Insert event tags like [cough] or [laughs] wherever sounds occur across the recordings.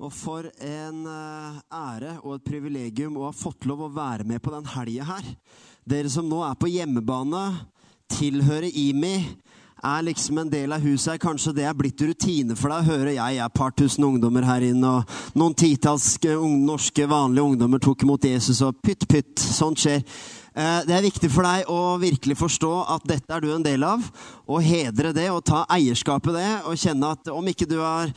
Og for en eh, ære og et privilegium å ha fått lov å være med på den helga her. Dere som nå er på hjemmebane, tilhører IMI, er liksom en del av huset her. Kanskje det er blitt rutine for deg å høre jeg er et par tusen ungdommer her inne, og noen titalls norske vanlige ungdommer tok imot Jesus, og pytt, pytt. Sånt skjer. Eh, det er viktig for deg å virkelig forstå at dette er du en del av, og hedre det og ta eierskapet det, og kjenne at om ikke du har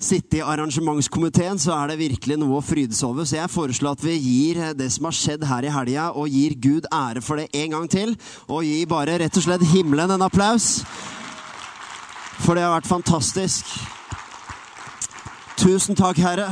sitte i arrangementskomiteen, så er det virkelig noe å frydes over. Så jeg foreslår at vi gir det som har skjedd her i helga, og gir Gud ære for det en gang til. Og gi bare rett og slett himmelen en applaus. For det har vært fantastisk. Tusen takk, Herre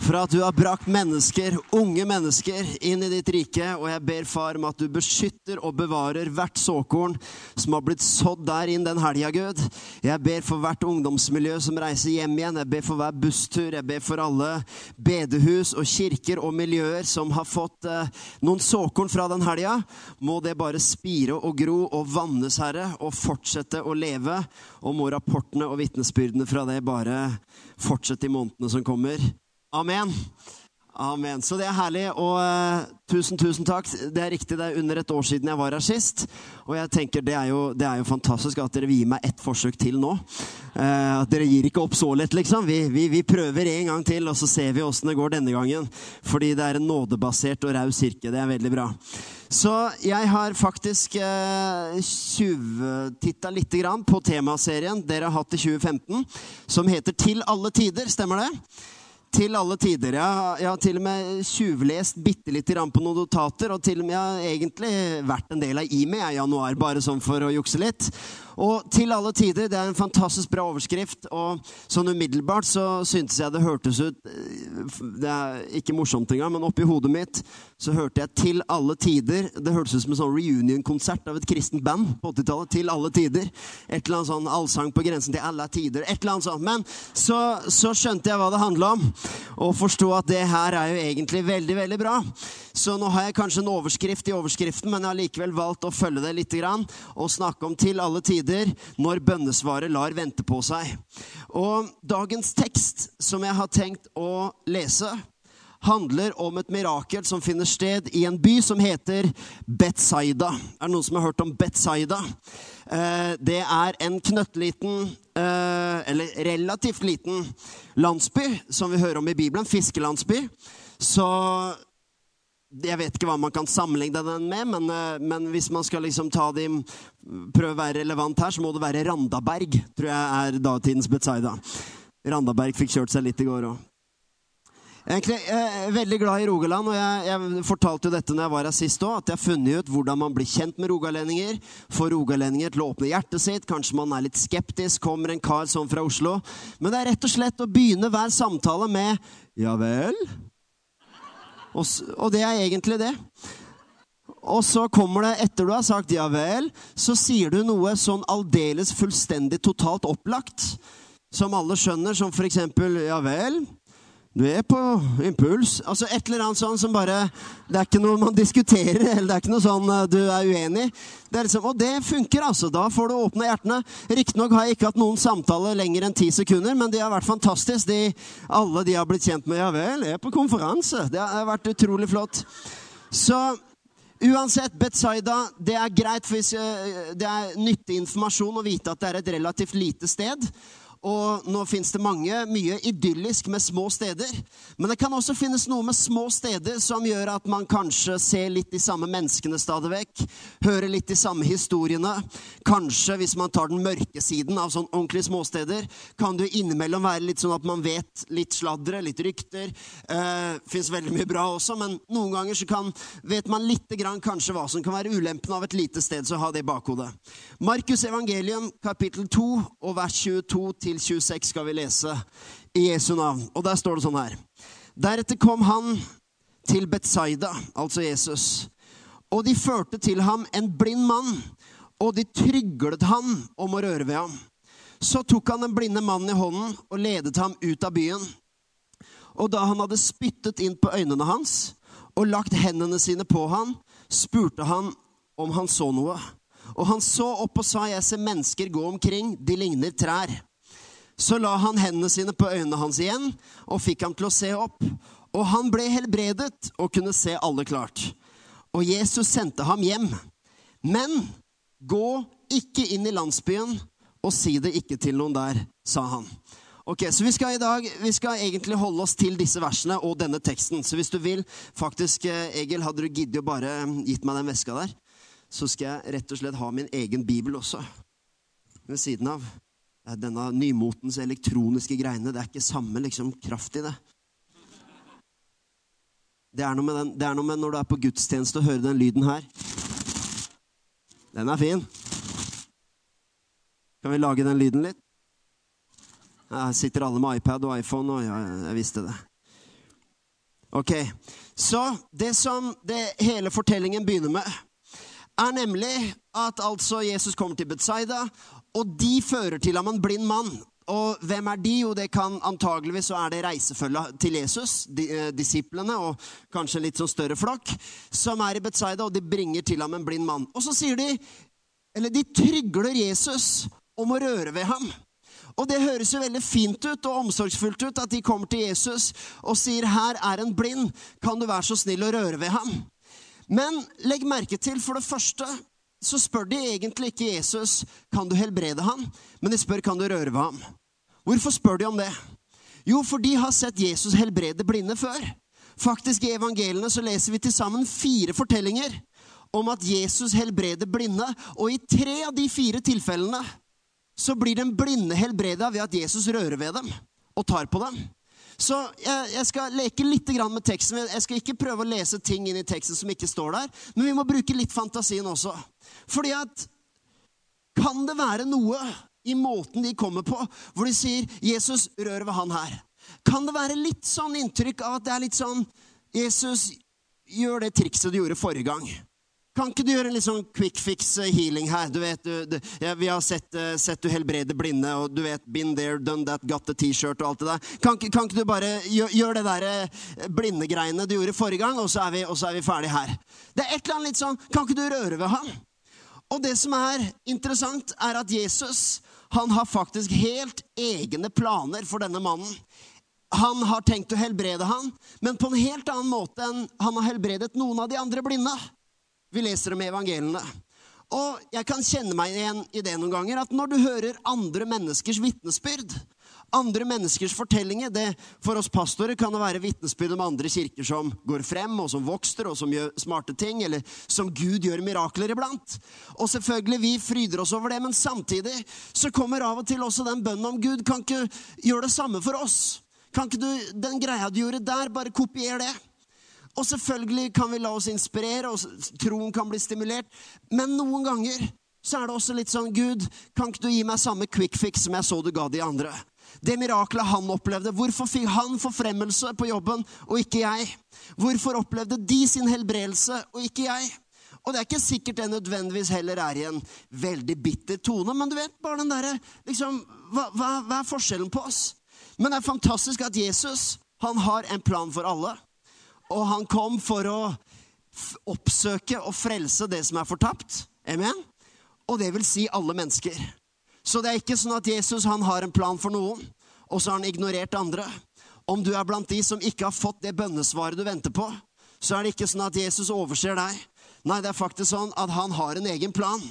for at du har brakt mennesker, unge mennesker, inn i ditt rike. Og jeg ber, far, om at du beskytter og bevarer hvert såkorn som har blitt sådd der inn den helga, Gud. Jeg ber for hvert ungdomsmiljø som reiser hjem igjen. Jeg ber for hver busstur. Jeg ber for alle bedehus og kirker og miljøer som har fått eh, noen såkorn fra den helga. Må det bare spire og gro og vannes, Herre, og fortsette å leve. Og må rapportene og vitnesbyrdene fra det bare fortsette i månedene som kommer. Amen. Amen. Så det er herlig. Og uh, tusen, tusen takk. Det er riktig, det er under et år siden jeg var her sist. Og jeg tenker det er jo, det er jo fantastisk at dere vil gi meg ett forsøk til nå. Uh, at dere gir ikke opp så lett, liksom. Vi, vi, vi prøver en gang til, og så ser vi åssen det går denne gangen. Fordi det er en nådebasert og raus kirke. Det er veldig bra. Så jeg har faktisk uh, tjuvtitta litt på temaserien dere har hatt i 2015, som heter Til alle tider. Stemmer det? Til alle tider. Jeg har, jeg har til og med tjuvlest bitte lite grann på noen notater, og til og med jeg har egentlig vært en del av IMI i januar, bare sånn for å jukse litt. Og til alle tider. Det er en fantastisk bra overskrift. Og sånn umiddelbart så syntes jeg det hørtes ut Det er ikke morsomt engang, men oppi hodet mitt så hørte jeg 'Til alle tider'. Det hørtes ut som en sånn reunion-konsert av et kristent band på 80-tallet. 'Til alle tider'. Et eller annet sånn allsang på grensen til alle tider. Et eller annet sånt. Men så, så skjønte jeg hva det handla om, og forsto at det her er jo egentlig veldig, veldig bra. Så nå har jeg kanskje en overskrift i overskriften, men jeg har likevel valgt å følge det litt grann, og snakke om 'Til alle tider' tider når bønnesvaret lar vente på seg. Og dagens tekst som jeg har tenkt å lese, handler om et mirakel som finner sted i en by som heter Betzaida. Er det noen som har hørt om Betzaida? Eh, det er en knøttliten, eh, eller relativt liten, landsby som vi hører om i Bibelen. Fiskelandsby. Så jeg vet ikke hva man kan sammenligne den med, men, eh, men hvis man skal liksom ta de, prøve å være relevant her, så må det være Randaberg, tror jeg er datidens Betzaida. Randaberg fikk kjørt seg litt i går òg. Egentlig jeg er veldig glad i Rogaland, og jeg, jeg fortalte jo dette når jeg var her sist òg, at jeg har funnet ut hvordan man blir kjent med rogalendinger. Får rogalendinger til å åpne hjertet sitt. Kanskje man er litt skeptisk, kommer en kar sånn fra Oslo. Men det er rett og slett å begynne hver samtale med 'ja vel'. Og, og det er egentlig det. Og så kommer det, etter du har sagt 'ja vel', så sier du noe sånn aldeles fullstendig totalt opplagt. Som alle skjønner, som for eksempel 'ja vel'. Du er på impuls. Altså Et eller annet sånn som bare Det er ikke noe man diskuterer, [laughs] eller det er ikke noe sånn uh, du er uenig. Er liksom, og det funker, altså. Da får du åpne hjertene. Riktignok har jeg ikke hatt noen samtale lenger enn ti sekunder, men de har vært fantastisk. De, alle de har blitt kjent med. Ja vel, jeg er på konferanse. Det har vært utrolig flott. Så Uansett, Betzaida, det er greit, for uh, det er nyttig informasjon å vite at det er et relativt lite sted. Og nå fins det mange, mye idyllisk med små steder. Men det kan også finnes noe med små steder som gjør at man kanskje ser litt de samme menneskene stadig vekk. Hører litt de samme historiene. Kanskje, hvis man tar den mørke siden av sånn ordentlige småsteder, kan det innimellom være litt sånn at man vet litt sladre, litt rykter. Eh, fins veldig mye bra også, men noen ganger så kan, vet man lite grann kanskje hva som kan være ulempen av et lite sted, så ha det i bakhodet. Markus evangelium kapittel 2 og vers 22 til 26 skal vi lese i Jesu navn. Og der står det sånn her. Deretter kom han til Betzaida, altså Jesus, og de førte til ham en blind mann, og de tryglet han om å røre ved ham. Så tok han den blinde mannen i hånden og ledet ham ut av byen. Og da han hadde spyttet inn på øynene hans og lagt hendene sine på han, spurte han om han så noe. Og han så opp og sa, jeg ser mennesker gå omkring, de ligner trær. Så la han hendene sine på øynene hans igjen og fikk ham til å se opp. Og han ble helbredet og kunne se alle klart. Og Jesus sendte ham hjem. Men gå ikke inn i landsbyen og si det ikke til noen der, sa han. Ok, Så vi skal i dag vi skal egentlig holde oss til disse versene og denne teksten. Så hvis du vil faktisk, eh, Egil, hadde du giddet å bare gitt meg den veska der, så skal jeg rett og slett ha min egen bibel også ved siden av. Denne nymotens elektroniske greiene. Det er ikke samme liksom, kraft i det. Det er, den, det er, noe med når du er på gudstjeneste og hører den lyden her. Den er fin. Kan vi lage den lyden litt? Her sitter alle med iPad og iPhone, og ja, jeg visste det. Ok, Så det som det hele fortellingen begynner med, er nemlig at altså Jesus kommer til Betzaida, og de fører til ham en blind mann. Og hvem er de? Jo, det kan antageligvis så er det reisefølget til Jesus, de, eh, disiplene og kanskje en litt sånn større flokk, som er i Betzaida, og de bringer til ham en blind mann. Og så sier de, eller de trygler Jesus om å røre ved ham. Og det høres jo veldig fint ut og omsorgsfullt ut at de kommer til Jesus og sier, 'Her er en blind. Kan du være så snill å røre ved ham?' Men legg merke til, for det første så spør de egentlig ikke Jesus kan du helbrede ham, men de spør kan du røre ved ham. Hvorfor spør de om det? Jo, for de har sett Jesus helbrede blinde før. Faktisk I evangeliene så leser vi til sammen fire fortellinger om at Jesus helbreder blinde, og i tre av de fire tilfellene så blir den blinde helbreda ved at Jesus rører ved dem og tar på dem. Så jeg, jeg, skal leke litt med teksten. Jeg skal ikke prøve å lese ting inn i teksten som ikke står der, men vi må bruke litt fantasien også. Fordi at Kan det være noe i måten de kommer på, hvor de sier 'Jesus, rør ved han her'? Kan det være litt sånn inntrykk av at det er litt sånn 'Jesus, gjør det trikset du gjorde forrige gang'? Kan ikke du gjøre en litt sånn quick fix eh, healing her? Du vet, du, du, ja, Vi har sett, uh, sett, du helbrede blinde, og du vet Been there, done that, got the T-shirt og alt det der. Kan, kan ikke du bare gjøre gjør det der uh, blindegreiene du gjorde forrige gang, og så er vi, og så er vi ferdig her? Det er et eller annet litt sånn Kan ikke du røre ved han? Og det som er interessant, er at Jesus han har faktisk helt egne planer for denne mannen. Han har tenkt å helbrede han, men på en helt annen måte enn han har helbredet noen av de andre blinde. Vi leser om evangeliene. Og jeg kan kjenne meg igjen i det noen ganger, at når du hører andre menneskers vitnesbyrd, andre menneskers fortellinger det, For oss pastorer kan det være vitnesbyrd om andre kirker som går frem, og som vokser, og som gjør smarte ting, eller som Gud gjør mirakler iblant. Og selvfølgelig, vi fryder oss over det, men samtidig så kommer av og til også den bønnen om Gud kan ikke gjøre det samme for oss. Kan ikke du, den greia du gjorde der, bare kopier det? Og selvfølgelig kan vi la oss inspirere, og troen kan bli stimulert. Men noen ganger så er det også litt sånn Gud, kan ikke du gi meg samme quick fix som jeg så du ga de andre? Det miraklet han opplevde. Hvorfor fikk han forfremmelse på jobben, og ikke jeg? Hvorfor opplevde de sin helbredelse, og ikke jeg? Og det er ikke sikkert det nødvendigvis heller er i en veldig bitter tone, men du vet, bare den derre liksom, hva, hva, hva er forskjellen på oss? Men det er fantastisk at Jesus, han har en plan for alle. Og han kom for å oppsøke og frelse det som er fortapt. Amen? Og det vil si alle mennesker. Så det er ikke sånn at Jesus han har en plan for noen, og så har han ignorert andre. Om du er blant de som ikke har fått det bønnesvaret du venter på, så er det ikke sånn at Jesus overser deg. Nei, det er faktisk sånn at han har en egen plan.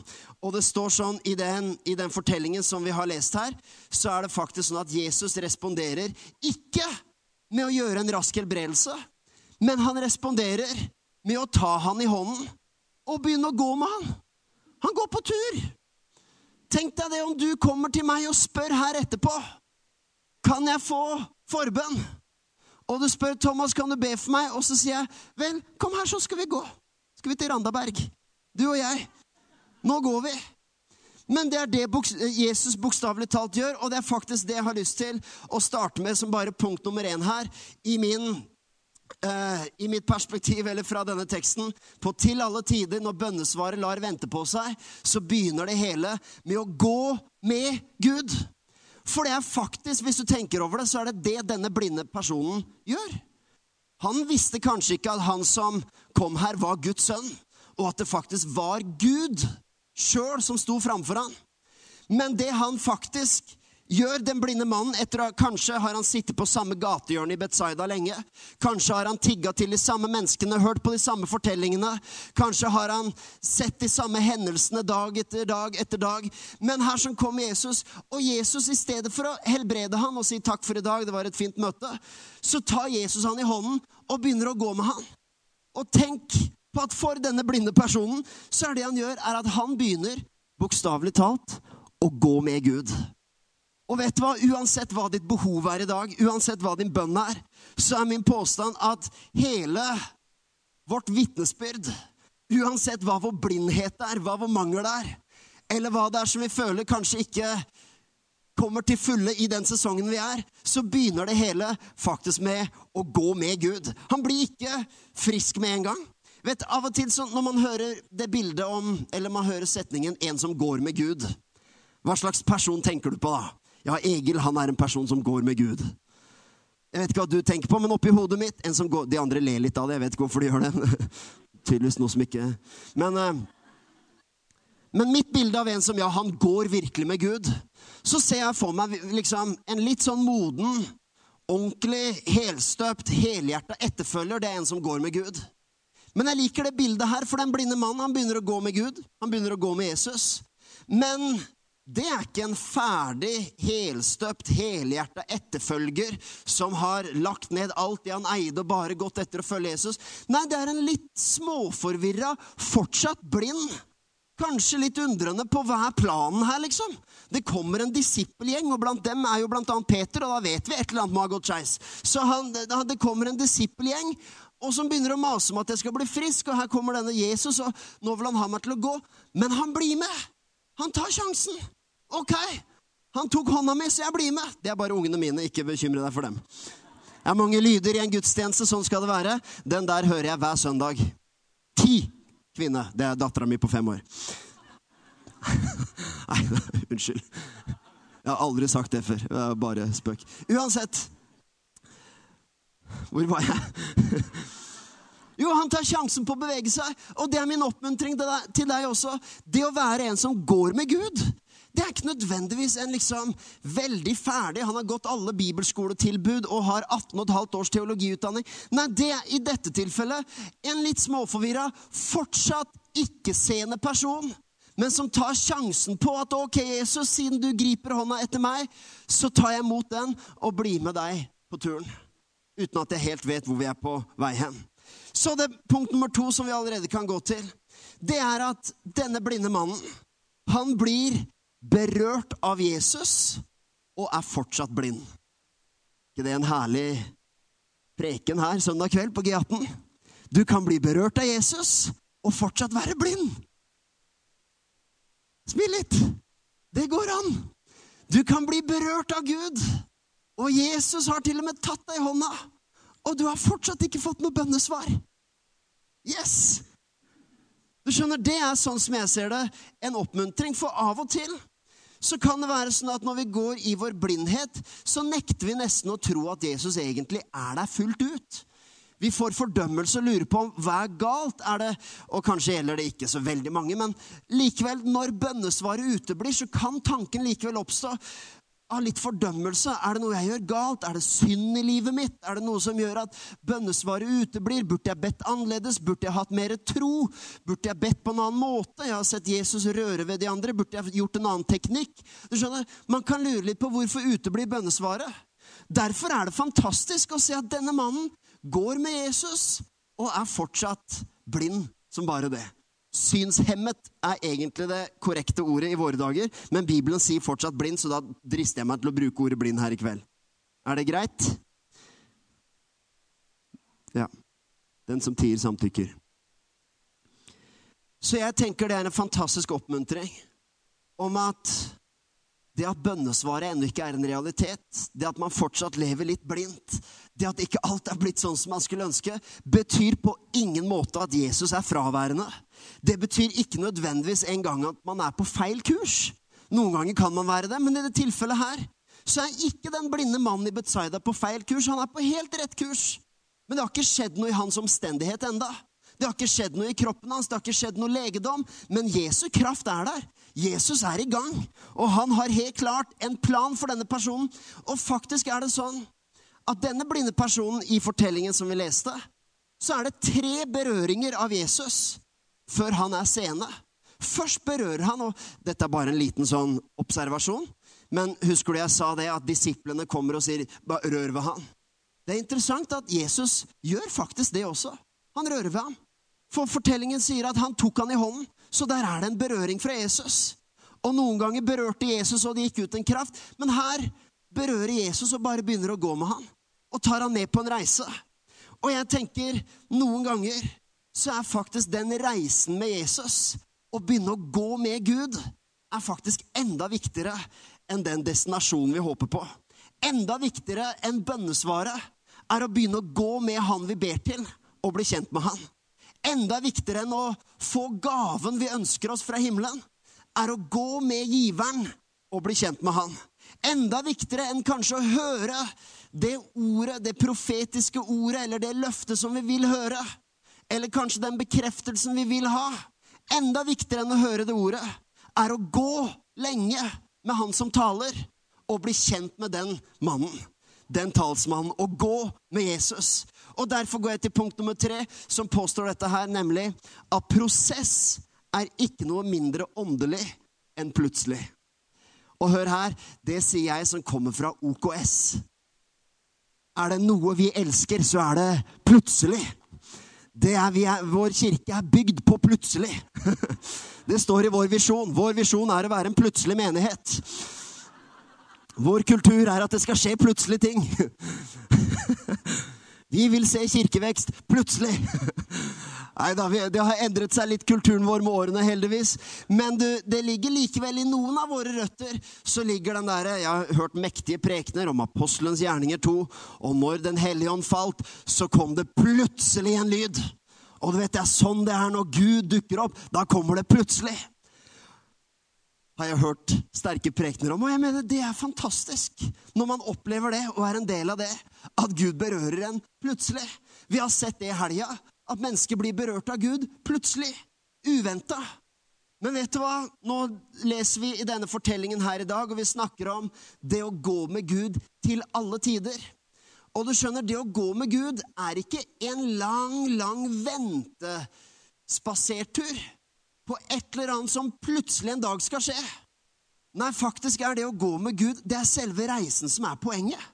Og det står sånn i den, i den fortellingen som vi har lest her, så er det faktisk sånn at Jesus responderer ikke med å gjøre en rask helbredelse, men han responderer med å ta han i hånden og begynne å gå med han. Han går på tur. Tenk deg det om du kommer til meg og spør her etterpå. Kan jeg få forbønn? Og du spør Thomas, kan du be for meg? Og så sier jeg, vel, kom her, så skal vi gå. Skal vi til Randaberg? Du og jeg. Nå går vi. Men det er det Jesus bokstavelig talt gjør, og det er faktisk det jeg har lyst til å starte med som bare punkt nummer én her i min Uh, i mitt perspektiv, eller fra denne teksten, på til alle tider, når bønnesvaret lar vente på seg, så begynner det hele med å gå med Gud. For det er faktisk, hvis du tenker over det, så er det det denne blinde personen gjør. Han visste kanskje ikke at han som kom her, var Guds sønn, og at det faktisk var Gud sjøl som sto framfor han. Men det han faktisk gjør den blinde mannen etter at Kanskje har han sittet på samme gatehjørne i Betzaida lenge. Kanskje har han tigga til de samme menneskene, hørt på de samme fortellingene. Kanskje har han sett de samme hendelsene dag etter dag etter dag. Men her som kommer Jesus, og Jesus i stedet for å helbrede han og si takk for i dag, det var et fint møte, så tar Jesus han i hånden og begynner å gå med han. Og tenk på at for denne blinde personen så er det han gjør, er at han begynner, bokstavelig talt, å gå med Gud. Og vet du hva? Uansett hva ditt behov er i dag, uansett hva din bønn er, så er min påstand at hele vårt vitnesbyrd, uansett hva vår blindhet er, hva vår mangel er, eller hva det er som vi føler kanskje ikke kommer til fulle i den sesongen vi er, så begynner det hele faktisk med å gå med Gud. Han blir ikke frisk med en gang. Vet, Av og til så når man hører det bildet om, eller man hører setningen 'en som går med Gud', hva slags person tenker du på da? Ja, Egil han er en person som går med Gud. Jeg vet ikke hva du tenker på, men oppi hodet mitt en som går, De andre ler litt av det. Jeg vet ikke hvorfor de gjør det. [laughs] Tydeligvis noe som ikke Men, eh, men mitt bilde av en som ja, han går virkelig med Gud, så ser jeg for meg liksom en litt sånn moden, ordentlig, helstøpt, helhjerta etterfølger. Det er en som går med Gud. Men jeg liker det bildet her, for den blinde mannen han begynner å gå med Gud. Han begynner å gå med Jesus. Men det er ikke en ferdig, helstøpt, helhjerta etterfølger som har lagt ned alt det han eide, og bare gått etter å følge Jesus. Nei, det er en litt småforvirra, fortsatt blind. Kanskje litt undrende på hva er planen her, liksom. Det kommer en disippelgjeng, og blant dem er jo blant annet Peter, og da vet vi et eller annet må ha gått skeis. Så han, det kommer en disippelgjeng, og som begynner å mase om at jeg skal bli frisk, og her kommer denne Jesus, og nå vil han ha meg til å gå. Men han blir med! Han tar sjansen. Ok, han tok hånda mi, så jeg blir med. Det er bare ungene mine. Ikke bekymre deg for dem. Det er mange lyder i en gudstjeneste. Sånn skal det være. Den der hører jeg hver søndag. Ti kvinne. Det er dattera mi på fem år. [laughs] Nei, [laughs] unnskyld. Jeg har aldri sagt det før. Det er bare spøk. Uansett Hvor var jeg? [laughs] Jo, han tar sjansen på å bevege seg, og det er min oppmuntring til deg også. Det å være en som går med Gud. Det er ikke nødvendigvis en liksom veldig ferdig Han har gått alle bibelskoletilbud og har 18,5 års teologiutdanning. Nei, det er i dette tilfellet en litt småforvirra, fortsatt ikke-seende person. Men som tar sjansen på at ok, Jesus, siden du griper hånda etter meg, så tar jeg imot den og blir med deg på turen. Uten at jeg helt vet hvor vi er på vei hen. Så det punkt nummer to som vi allerede kan gå til, det er at denne blinde mannen, han blir berørt av Jesus og er fortsatt blind. ikke det en herlig preken her søndag kveld på G18? Du kan bli berørt av Jesus og fortsatt være blind. Smil litt. Det går an. Du kan bli berørt av Gud, og Jesus har til og med tatt deg i hånda, og du har fortsatt ikke fått noe bønnesvar. Yes! Du skjønner, Det er sånn som jeg ser det, en oppmuntring. For av og til så kan det være sånn at når vi går i vår blindhet, så nekter vi nesten å tro at Jesus egentlig er der fullt ut. Vi får fordømmelse og lurer på om hva er galt. Er det, og kanskje gjelder det ikke så veldig mange, men likevel, når bønnesvaret uteblir, så kan tanken likevel oppstå av litt fordømmelse. Er det noe jeg gjør galt? Er det synd i livet mitt? Er det noe som gjør at bønnesvaret uteblir? Burde jeg bedt annerledes? Burde jeg hatt mer tro? Burde jeg bedt på en annen måte? Jeg har sett Jesus røre ved de andre. Burde jeg gjort en annen teknikk? Du skjønner, Man kan lure litt på hvorfor uteblir bønnesvaret. Derfor er det fantastisk å se at denne mannen går med Jesus og er fortsatt blind som bare det. Synshemmet er egentlig det korrekte ordet i våre dager, men Bibelen sier fortsatt blind, så da drister jeg meg til å bruke ordet blind her i kveld. Er det greit? Ja. Den som tier, samtykker. Så jeg tenker det er en fantastisk oppmuntring om at det at bønnesvaret ennå ikke er en realitet, det at man fortsatt lever litt blindt, det at ikke alt er blitt sånn som man skulle ønske, betyr på ingen måte at Jesus er fraværende. Det betyr ikke nødvendigvis engang at man er på feil kurs. Noen ganger kan man være det, men i det tilfellet her så er ikke den blinde mannen i Betzaida på feil kurs. Han er på helt rett kurs. Men det har ikke skjedd noe i hans omstendighet enda. Det har ikke skjedd noe i kroppen hans, det har ikke skjedd noe legedom, men Jesu kraft er der. Jesus er i gang, og han har helt klart en plan for denne personen. Og faktisk er det sånn at denne blinde personen i fortellingen som vi leste, så er det tre berøringer av Jesus før han er seende. Først berører han, og dette er bare en liten sånn observasjon, men husker du jeg sa det, at disiplene kommer og sier 'rør ved han'? Det er interessant at Jesus gjør faktisk det også. Han rører ved ham. For fortellingen sier at han tok han i hånden, så der er det en berøring fra Jesus. Og noen ganger berørte Jesus, og det gikk ut en kraft. Men her berører Jesus og bare begynner å gå med han. Og tar han med på en reise. Og jeg tenker, noen ganger så er faktisk den reisen med Jesus, å begynne å gå med Gud, er faktisk enda viktigere enn den destinasjonen vi håper på. Enda viktigere enn bønnesvaret er å begynne å gå med han vi ber til, og bli kjent med han. Enda viktigere enn å få gaven vi ønsker oss fra himmelen, er å gå med giveren og bli kjent med han. Enda viktigere enn kanskje å høre det ordet, det profetiske ordet, eller det løftet som vi vil høre. Eller kanskje den bekreftelsen vi vil ha. Enda viktigere enn å høre det ordet, er å gå lenge med han som taler, og bli kjent med den mannen den talsmannen, og gå med Jesus. Og Derfor går jeg til punkt nummer tre, som påstår dette her, nemlig at prosess er ikke noe mindre åndelig enn plutselig. Og hør her, det sier jeg som kommer fra OKS. Er det noe vi elsker, så er det plutselig. Det er, er, vår kirke er bygd på plutselig. [laughs] Det står i vår visjon. Vår visjon er å være en plutselig menighet. Vår kultur er at det skal skje plutselig ting. [laughs] Vi vil se kirkevekst plutselig. [laughs] Nei da, det har endret seg litt, kulturen vår med årene, heldigvis. Men du, det ligger likevel i noen av våre røtter så ligger den derre Jeg har hørt mektige prekener om apostelens gjerninger to, og når Den hellige ånd falt, så kom det plutselig en lyd. Og du vet, det er sånn det er når Gud dukker opp. Da kommer det plutselig har jeg hørt sterke prekener om. Og jeg mener det er fantastisk når man opplever det og er en del av det. At Gud berører en plutselig. Vi har sett det i helga. At mennesker blir berørt av Gud plutselig. Uventa. Men vet du hva? Nå leser vi i denne fortellingen her i dag, og vi snakker om det å gå med Gud til alle tider. Og du skjønner, det å gå med Gud er ikke en lang, lang ventespasertur på et eller annet som plutselig en dag skal skje. Nei, faktisk er det å gå med Gud det er selve reisen som er poenget.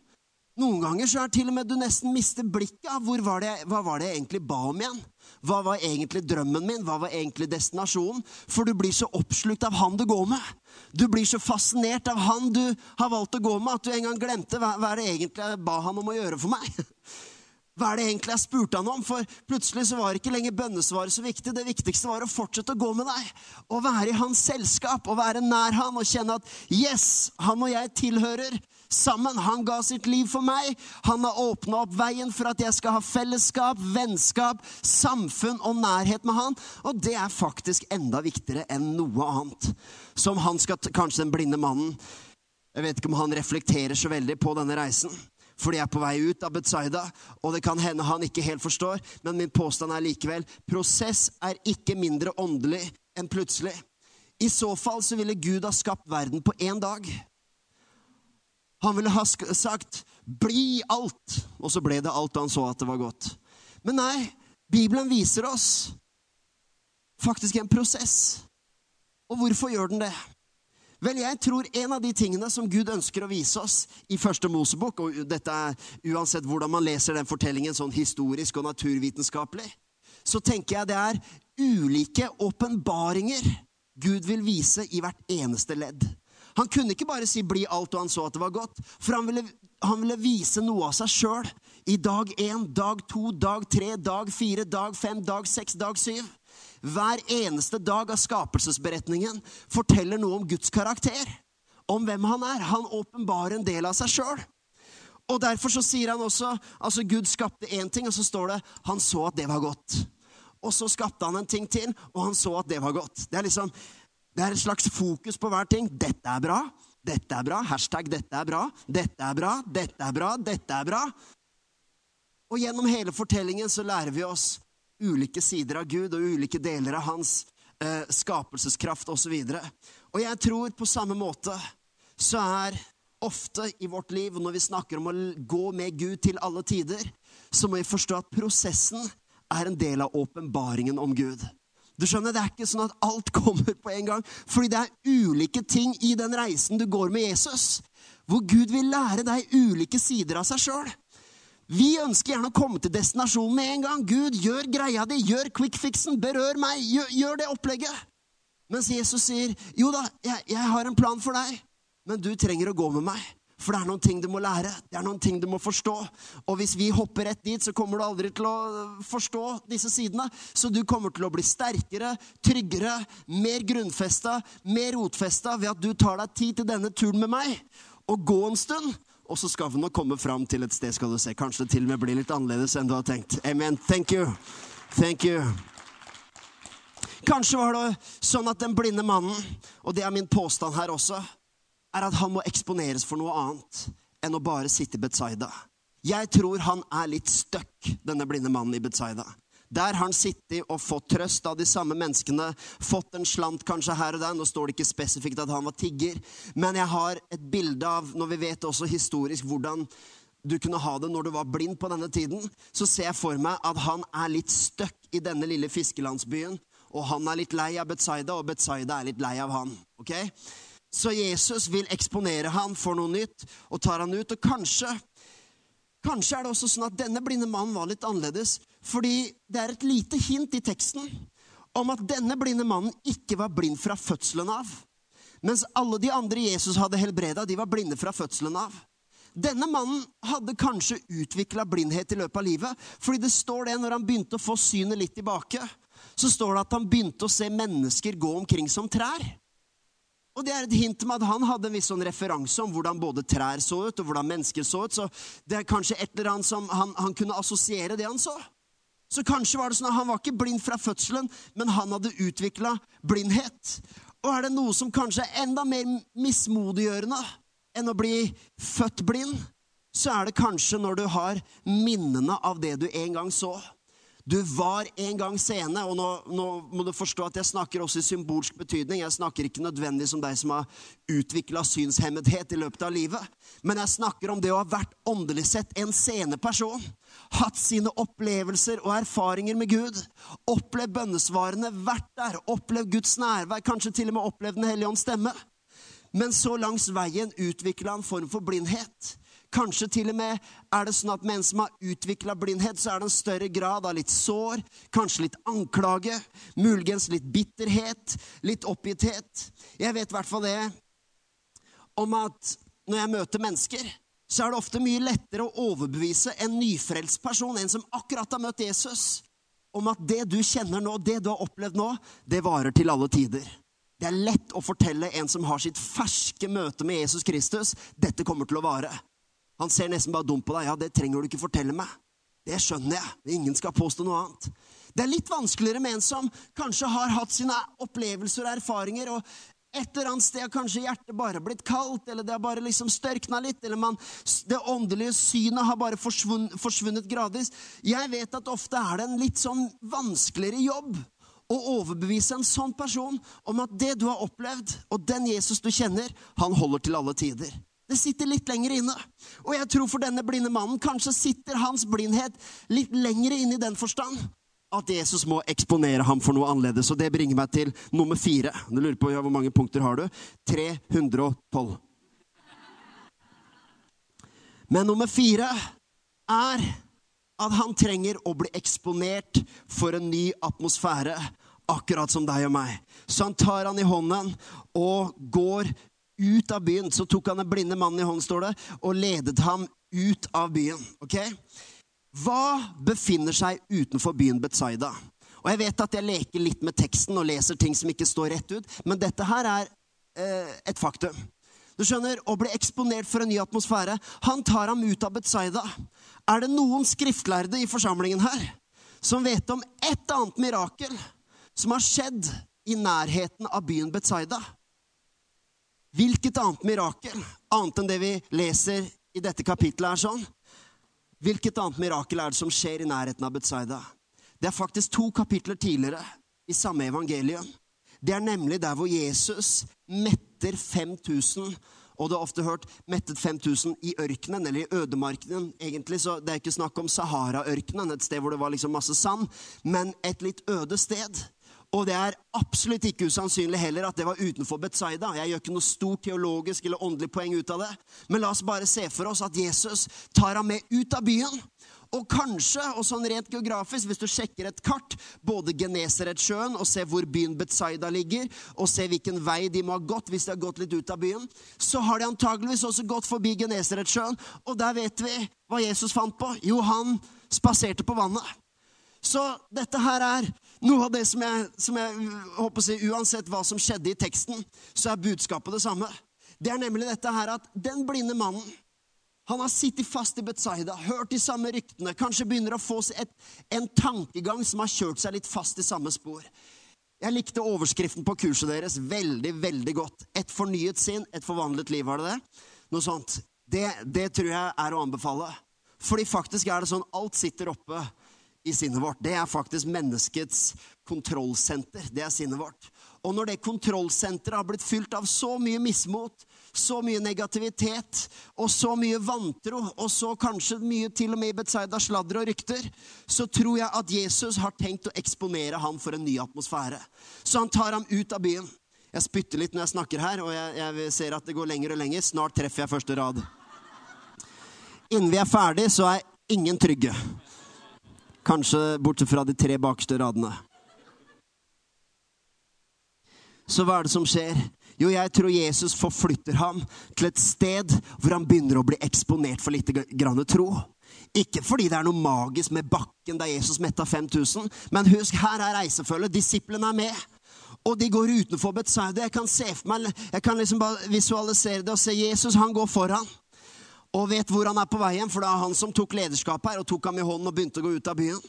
Noen ganger så er til og med du nesten mister blikket av hvor var det, hva var det jeg egentlig ba om igjen. Hva var egentlig drømmen min? Hva var egentlig destinasjonen? For du blir så oppslukt av han du går med. Du blir så fascinert av han du har valgt å gå med, at du en gang glemte hva, hva det egentlig ba han om å gjøre for meg. [laughs] Hva er det egentlig jeg spurte han om? For plutselig så var ikke lenger bønnesvaret så viktig. Det viktigste var å fortsette å gå med deg. å være i hans selskap å være nær han og kjenne at yes, han og jeg tilhører sammen. Han ga sitt liv for meg. Han har åpna opp veien for at jeg skal ha fellesskap, vennskap, samfunn og nærhet med han. Og det er faktisk enda viktigere enn noe annet. Som han skal, kanskje den blinde mannen Jeg vet ikke om han reflekterer så veldig på denne reisen for de er på vei ut av Betzaida, og det kan hende han ikke helt forstår, men min påstand er likevel prosess er ikke mindre åndelig enn plutselig. I så fall så ville Gud ha skapt verden på én dag. Han ville ha sagt 'bli alt', og så ble det alt, og han så at det var godt. Men nei, Bibelen viser oss faktisk en prosess. Og hvorfor gjør den det? Vel, jeg tror en av de tingene som Gud ønsker å vise oss i første Mosebok, og dette er uansett hvordan man leser den fortellingen sånn historisk og naturvitenskapelig, så tenker jeg det er ulike åpenbaringer Gud vil vise i hvert eneste ledd. Han kunne ikke bare si 'bli alt', og han så at det var godt. For han ville, han ville vise noe av seg sjøl i dag én, dag to, dag tre, dag fire, dag fem, dag seks, dag syv. Hver eneste dag av skapelsesberetningen forteller noe om Guds karakter. Om hvem han er. Han åpenbarer en del av seg sjøl. Og derfor så sier han også altså Gud skapte én ting, og så står det han så at det var godt. Og så skapte han en ting til, og han så at det var godt. Det er liksom, det er et slags fokus på hver ting. Dette er bra. Dette er bra. Hashtag 'dette er bra'. Dette er bra. Dette er bra. Dette er bra. Og gjennom hele fortellingen så lærer vi oss ulike sider av Gud og ulike deler av hans eh, skapelseskraft osv. Og, så og jeg tror på samme måte så er ofte i vårt liv, når vi snakker om å gå med Gud til alle tider, så må vi forstå at prosessen er en del av åpenbaringen om Gud. Du skjønner, Det er ikke sånn at alt [laughs] kommer på en gang, fordi det er ulike ting i den reisen du går med Jesus, hvor Gud vil lære deg ulike sider av seg sjøl. Vi ønsker gjerne å komme til destinasjonen med en gang. Gud, gjør greia di, gjør quick fixen, berør meg, gjør, gjør, det opplegget. Mens Jesus sier, jo da, jeg, jeg har en plan for deg, men du trenger å gå med meg. For det er noen ting du må lære, det er noen ting du må forstå. Og hvis vi hopper rett dit, så kommer du aldri til å forstå disse sidene. Så du kommer til å bli sterkere, tryggere, mer grunnfesta, mer rotfesta ved at du tar deg tid til denne turen med meg. Og gå en stund, og så skal vi nå komme fram til et sted, skal du se. Kanskje det til og med blir litt annerledes enn du har tenkt. Amen. Thank you. Thank you. Kanskje var det sånn at den blinde mannen, og det er min påstand her også, er at han må eksponeres for noe annet enn å bare sitte i Betzaida. Jeg tror han er litt stuck, denne blinde mannen i Betzaida. Der har han sittet og fått trøst av de samme menneskene, fått en slant kanskje her og der. Nå står det ikke spesifikt at han var tigger, men jeg har et bilde av, når vi vet også historisk hvordan du kunne ha det når du var blind på denne tiden, så ser jeg for meg at han er litt stuck i denne lille fiskelandsbyen. Og han er litt lei av Betzaida, og Betzaida er litt lei av han. ok? Så Jesus vil eksponere han for noe nytt og tar han ut. Og kanskje Kanskje er det også sånn at denne blinde mannen var litt annerledes, fordi det er et lite hint i teksten om at denne blinde mannen ikke var blind fra fødselen av. Mens alle de andre Jesus hadde helbreda, de var blinde fra fødselen av. Denne mannen hadde kanskje utvikla blindhet i løpet av livet, fordi det står det når han begynte å få synet litt tilbake, så står det at han begynte å se mennesker gå omkring som trær. Og det er et hint med at han hadde en viss sånn referanse om hvordan både trær så ut, og hvordan mennesker så ut. Så det er kanskje et eller annet som han, han kunne assosiere det han så. Så kanskje var det sånn at han var ikke blind fra fødselen, men han hadde utvikla blindhet. Og er det noe som kanskje er enda mer mismodiggjørende enn å bli født blind, så er det kanskje når du har minnene av det du en gang så. Du var en gang sene. og nå, nå, må du forstå at jeg snakker også i symbolsk betydning. Jeg snakker ikke nødvendig som deg som har utvikla synshemmethet i løpet av livet. Men jeg snakker om det å ha vært åndelig sett en sene person. Hatt sine opplevelser og erfaringer med Gud. Opplevd bønnesvarene, vært der, opplevd Guds nærvær, kanskje til og med opplevd Den hellige ånds stemme. Men så langs veien utvikla en form for blindhet. Kanskje til og med er det sånn at med en som har utvikla blindhet, så er det en større grad av litt sår, kanskje litt anklage, muligens litt bitterhet, litt oppgitthet. Jeg vet i hvert fall det om at når jeg møter mennesker, så er det ofte mye lettere å overbevise en nyfrelst person, en som akkurat har møtt Jesus, om at det du kjenner nå, det du har opplevd nå, det varer til alle tider. Det er lett å fortelle en som har sitt ferske møte med Jesus Kristus, dette kommer til å vare. Han ser nesten bare dumt på deg. Ja, det trenger du ikke fortelle meg. Det skjønner jeg. Ingen skal påstå noe annet. Det er litt vanskeligere med en som kanskje har hatt sine opplevelser og erfaringer, og et eller annet sted har kanskje hjertet bare blitt kaldt, eller det har bare liksom størkna litt, eller man, det åndelige synet har bare forsvunnet, forsvunnet gradvis. Jeg vet at ofte er det en litt sånn vanskeligere jobb å overbevise en sånn person om at det du har opplevd, og den Jesus du kjenner, han holder til alle tider. Det sitter litt lenger inne. Og jeg tror for denne blinde mannen kanskje sitter hans blindhet litt lenger inne i den forstand at Jesus må eksponere ham for noe annerledes. Og det bringer meg til nummer fire. Du lurer på ja, hvor mange punkter har du? 312. Men nummer fire er at han trenger å bli eksponert for en ny atmosfære, akkurat som deg og meg. Så han tar han i hånden og går ut av byen. Så tok han en blinde mann i hånden, står det, og ledet ham ut av byen. Ok? Hva befinner seg utenfor byen Betzaida? Og Jeg vet at jeg leker litt med teksten og leser ting som ikke står rett ut, men dette her er eh, et faktum. Du skjønner, Å bli eksponert for en ny atmosfære. Han tar ham ut av Betzaida. Er det noen skriftlærde i forsamlingen her som vet om et annet mirakel som har skjedd i nærheten av byen Betzaida? Hvilket annet mirakel, annet enn det vi leser i dette kapittelet, er sånn? Hvilket annet mirakel er det som skjer i nærheten av Betzaida? Det er faktisk to kapitler tidligere i samme evangelium. Det er nemlig der hvor Jesus metter 5000 og du har ofte hørt mettet 5000 i ørkenen, eller i ødemarkenen. Egentlig så Det er ikke snakk om Sahara-ørkenen, et sted hvor det var liksom masse sand, men et litt øde sted. Og det er absolutt ikke usannsynlig heller at det var utenfor Betzaida. Jeg gjør ikke noe stort teologisk eller åndelig poeng ut av det. Men la oss bare se for oss at Jesus tar ham med ut av byen. Og kanskje, og sånn rent geografisk, hvis du sjekker et kart, både Genesaretsjøen og ser hvor byen Betzaida ligger, og ser hvilken vei de må ha gått hvis de har gått litt ut av byen, så har de antageligvis også gått forbi Genesaretsjøen. Og der vet vi hva Jesus fant på. Jo, han spaserte på vannet. Så dette her er noe av det som jeg, som jeg håper å si, Uansett hva som skjedde i teksten, så er budskapet det samme. Det er nemlig dette her at den blinde mannen han har sittet fast i Betzaida, hørt de samme ryktene, kanskje begynner å få et, en tankegang som har kjørt seg litt fast i samme spor. Jeg likte overskriften på kurset deres veldig, veldig godt. Et fornyet sinn, et forvandlet liv, var det det? Noe sånt. Det, det tror jeg er å anbefale. Fordi faktisk er det sånn alt sitter oppe i sinnet vårt. Det er faktisk menneskets kontrollsenter. Det er sinnet vårt. Og når det kontrollsenteret har blitt fylt av så mye mismot, så mye negativitet og så mye vantro, og så kanskje mye til og med i Betzaida sladder og rykter, så tror jeg at Jesus har tenkt å eksponere ham for en ny atmosfære. Så han tar ham ut av byen. Jeg spytter litt når jeg snakker her, og jeg, jeg ser at det går lenger og lenger. Snart treffer jeg første rad. Innen vi er ferdig, så er ingen trygge. Kanskje bortsett fra de tre bakerste radene. Så hva er det som skjer? Jo, jeg tror Jesus forflytter ham til et sted hvor han begynner å bli eksponert for litt grann tro. Ikke fordi det er noe magisk med bakken der Jesus metta 5000, men husk, her er reisefølget. Disiplene er med. Og de går utenfor Betsaida. Jeg kan se for meg, jeg kan liksom bare visualisere det og se Jesus. Han går foran og vet hvor han er på vei hjem, for det er han som tok lederskapet her og tok ham i hånden og begynte å gå ut av byen.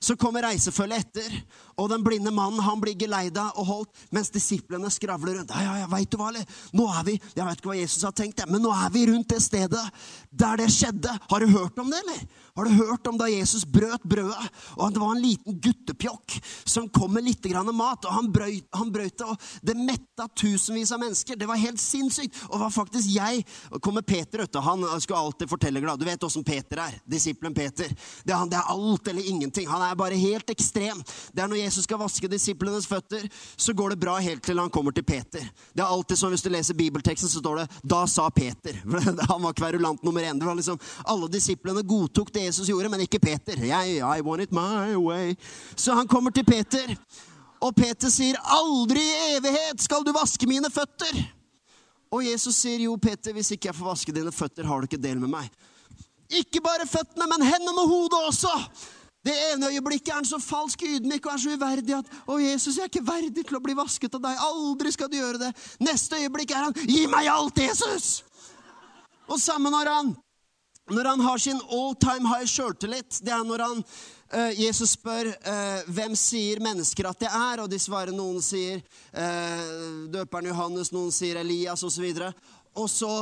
Så kommer reisefølget etter, og den blinde mannen han blir geleida og holdt, mens disiplene skravler rundt. Ja, ja, vet du hva, eller? Nå er vi Jeg vet ikke hva Jesus har tenkt, men nå er vi rundt det stedet der det skjedde. Har du hørt om det, eller? Har du hørt om da Jesus brøt brødet, og det var en liten guttepjokk som kom med litt grann mat, og han brøt, det, og det metta tusenvis av mennesker. Det var helt sinnssykt. Og det var faktisk jeg kommer Peter, du. Han skulle alltid fortelle glad. Du vet åssen Peter er. Disippelen Peter. Det er, han, det er alt eller ingenting. Han er bare helt ekstrem. Det er når Jesus skal vaske disiplenes føtter, så går det bra helt til han kommer til Peter. Det er alltid sånn hvis du leser bibelteksten, så står det 'da sa Peter'. [laughs] Han var kverulant nummer én. Det var liksom, Alle disiplene godtok det Jesus gjorde, men ikke Peter. I, I want it my way. Så han kommer til Peter, og Peter sier, 'Aldri i evighet skal du vaske mine føtter'. Og Jesus sier, 'Jo, Peter, hvis ikke jeg får vaske dine føtter, har du ikke del med meg.' Ikke bare føttene, men hendene og hodet også. Det ene øyeblikket er han så falsk ydmyk og er så uverdig at 'Å, Jesus, jeg er ikke verdig til å bli vasket av deg.' Aldri skal du gjøre det. Neste øyeblikk er han 'Gi meg alt, Jesus!' Og samme når han når han har sin all time high sjøltillit, det er når han, uh, Jesus spør uh, hvem sier mennesker at det er, og de svarer noen sier uh, døperen Johannes, noen sier Elias osv. Og så og så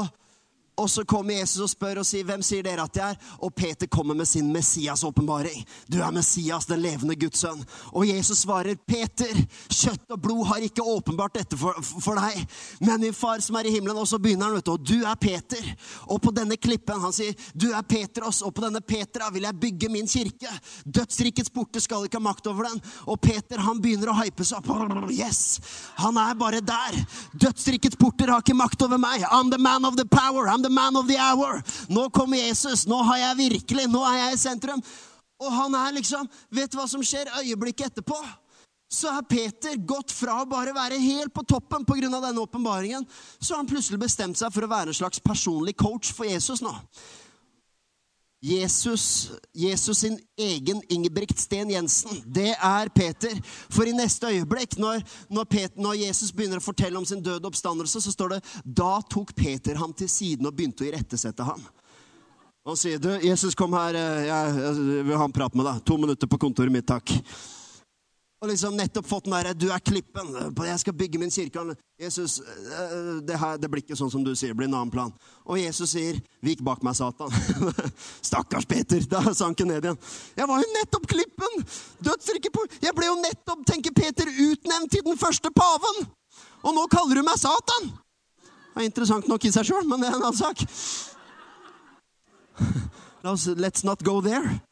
kommer Jesus og spør og sier, 'Hvem sier dere at jeg er?' Og Peter kommer med sin Messias-åpenbaring. 'Du er Messias, den levende Guds sønn.' Og Jesus svarer, 'Peter, kjøtt og blod har ikke åpenbart dette for, for deg, men min far som er i himmelen.' Og så begynner han, vet du, 'Og du er Peter.' Og på denne klippen, han sier, 'Du er Petros, og på denne Petra vil jeg bygge min kirke.' 'Dødsrikets porter skal ikke ha makt over den.' Og Peter, han begynner å hype seg opp. Yes! Han er bare der. 'Dødsrikets porter har ikke makt over meg.' I'm the man of the power. I'm the the man of the hour. Nå kommer Jesus. Nå har jeg virkelig Nå er jeg i sentrum. Og han er liksom Vet du hva som skjer øyeblikket etterpå? Så har Peter gått fra å bare være helt på toppen pga. denne åpenbaringen, så har han plutselig bestemt seg for å være en slags personlig coach for Jesus nå. Jesus, Jesus sin egen Ingebrigt Sten Jensen, det er Peter. For i neste øyeblikk, når, når, Peter, når, Jesus begynner å fortelle om sin døde oppstandelse, så står det da tok Peter ham til siden og begynte å irettesette ham. Han sier, du, 'Jesus, kom her. Jeg, jeg vil ha en prat med deg. To minutter på kontoret mitt, takk.' Og liksom nettopp fått den derre 'du er klippen', jeg skal bygge min kirke. Jesus, eh, det, her, det blir ikke sånn som du sier, det blir en annen plan. Og Jesus sier 'vik bak meg, Satan'. [laughs] Stakkars Peter, da sank han ned igjen. Jeg var jo nettopp klippen! Dødsriket på Jeg ble jo nettopp, tenker Peter, utnevnt til den første paven! Og nå kaller du meg Satan! Det er interessant nok i seg sjøl, men det er en annen sak. [laughs] Let's not go there.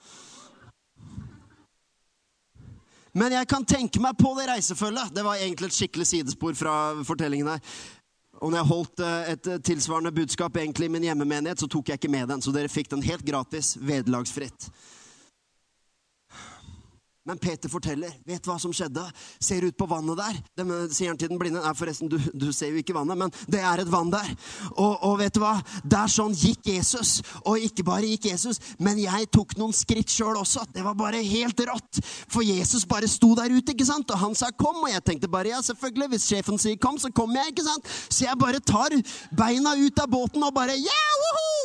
Men jeg kan tenke meg på det reisefølget. Det var egentlig et skikkelig sidespor fra fortellingen her. Og når jeg holdt eh, et eh, tilsvarende budskap egentlig i min hjemmemenighet, så tok jeg ikke med den. Så dere fikk den helt gratis, vederlagsfritt. Men Peter forteller. Vet hva som skjedde? Ser ut på vannet der. Det sier han til den blinde. Nei, forresten, du, du, ser jo ikke vannet, men det er et vann der. Og, og, vet du hva? Der sånn gikk Jesus. Og ikke bare gikk Jesus, men jeg tok noen skritt sjøl også. Det var bare helt rått. For Jesus bare sto der ute, ikke sant? Og han sa 'kom', og jeg tenkte bare ja, selvfølgelig. Hvis sjefen sier 'kom', så kommer jeg, ikke sant? Så jeg bare tar beina ut av båten og bare yeah,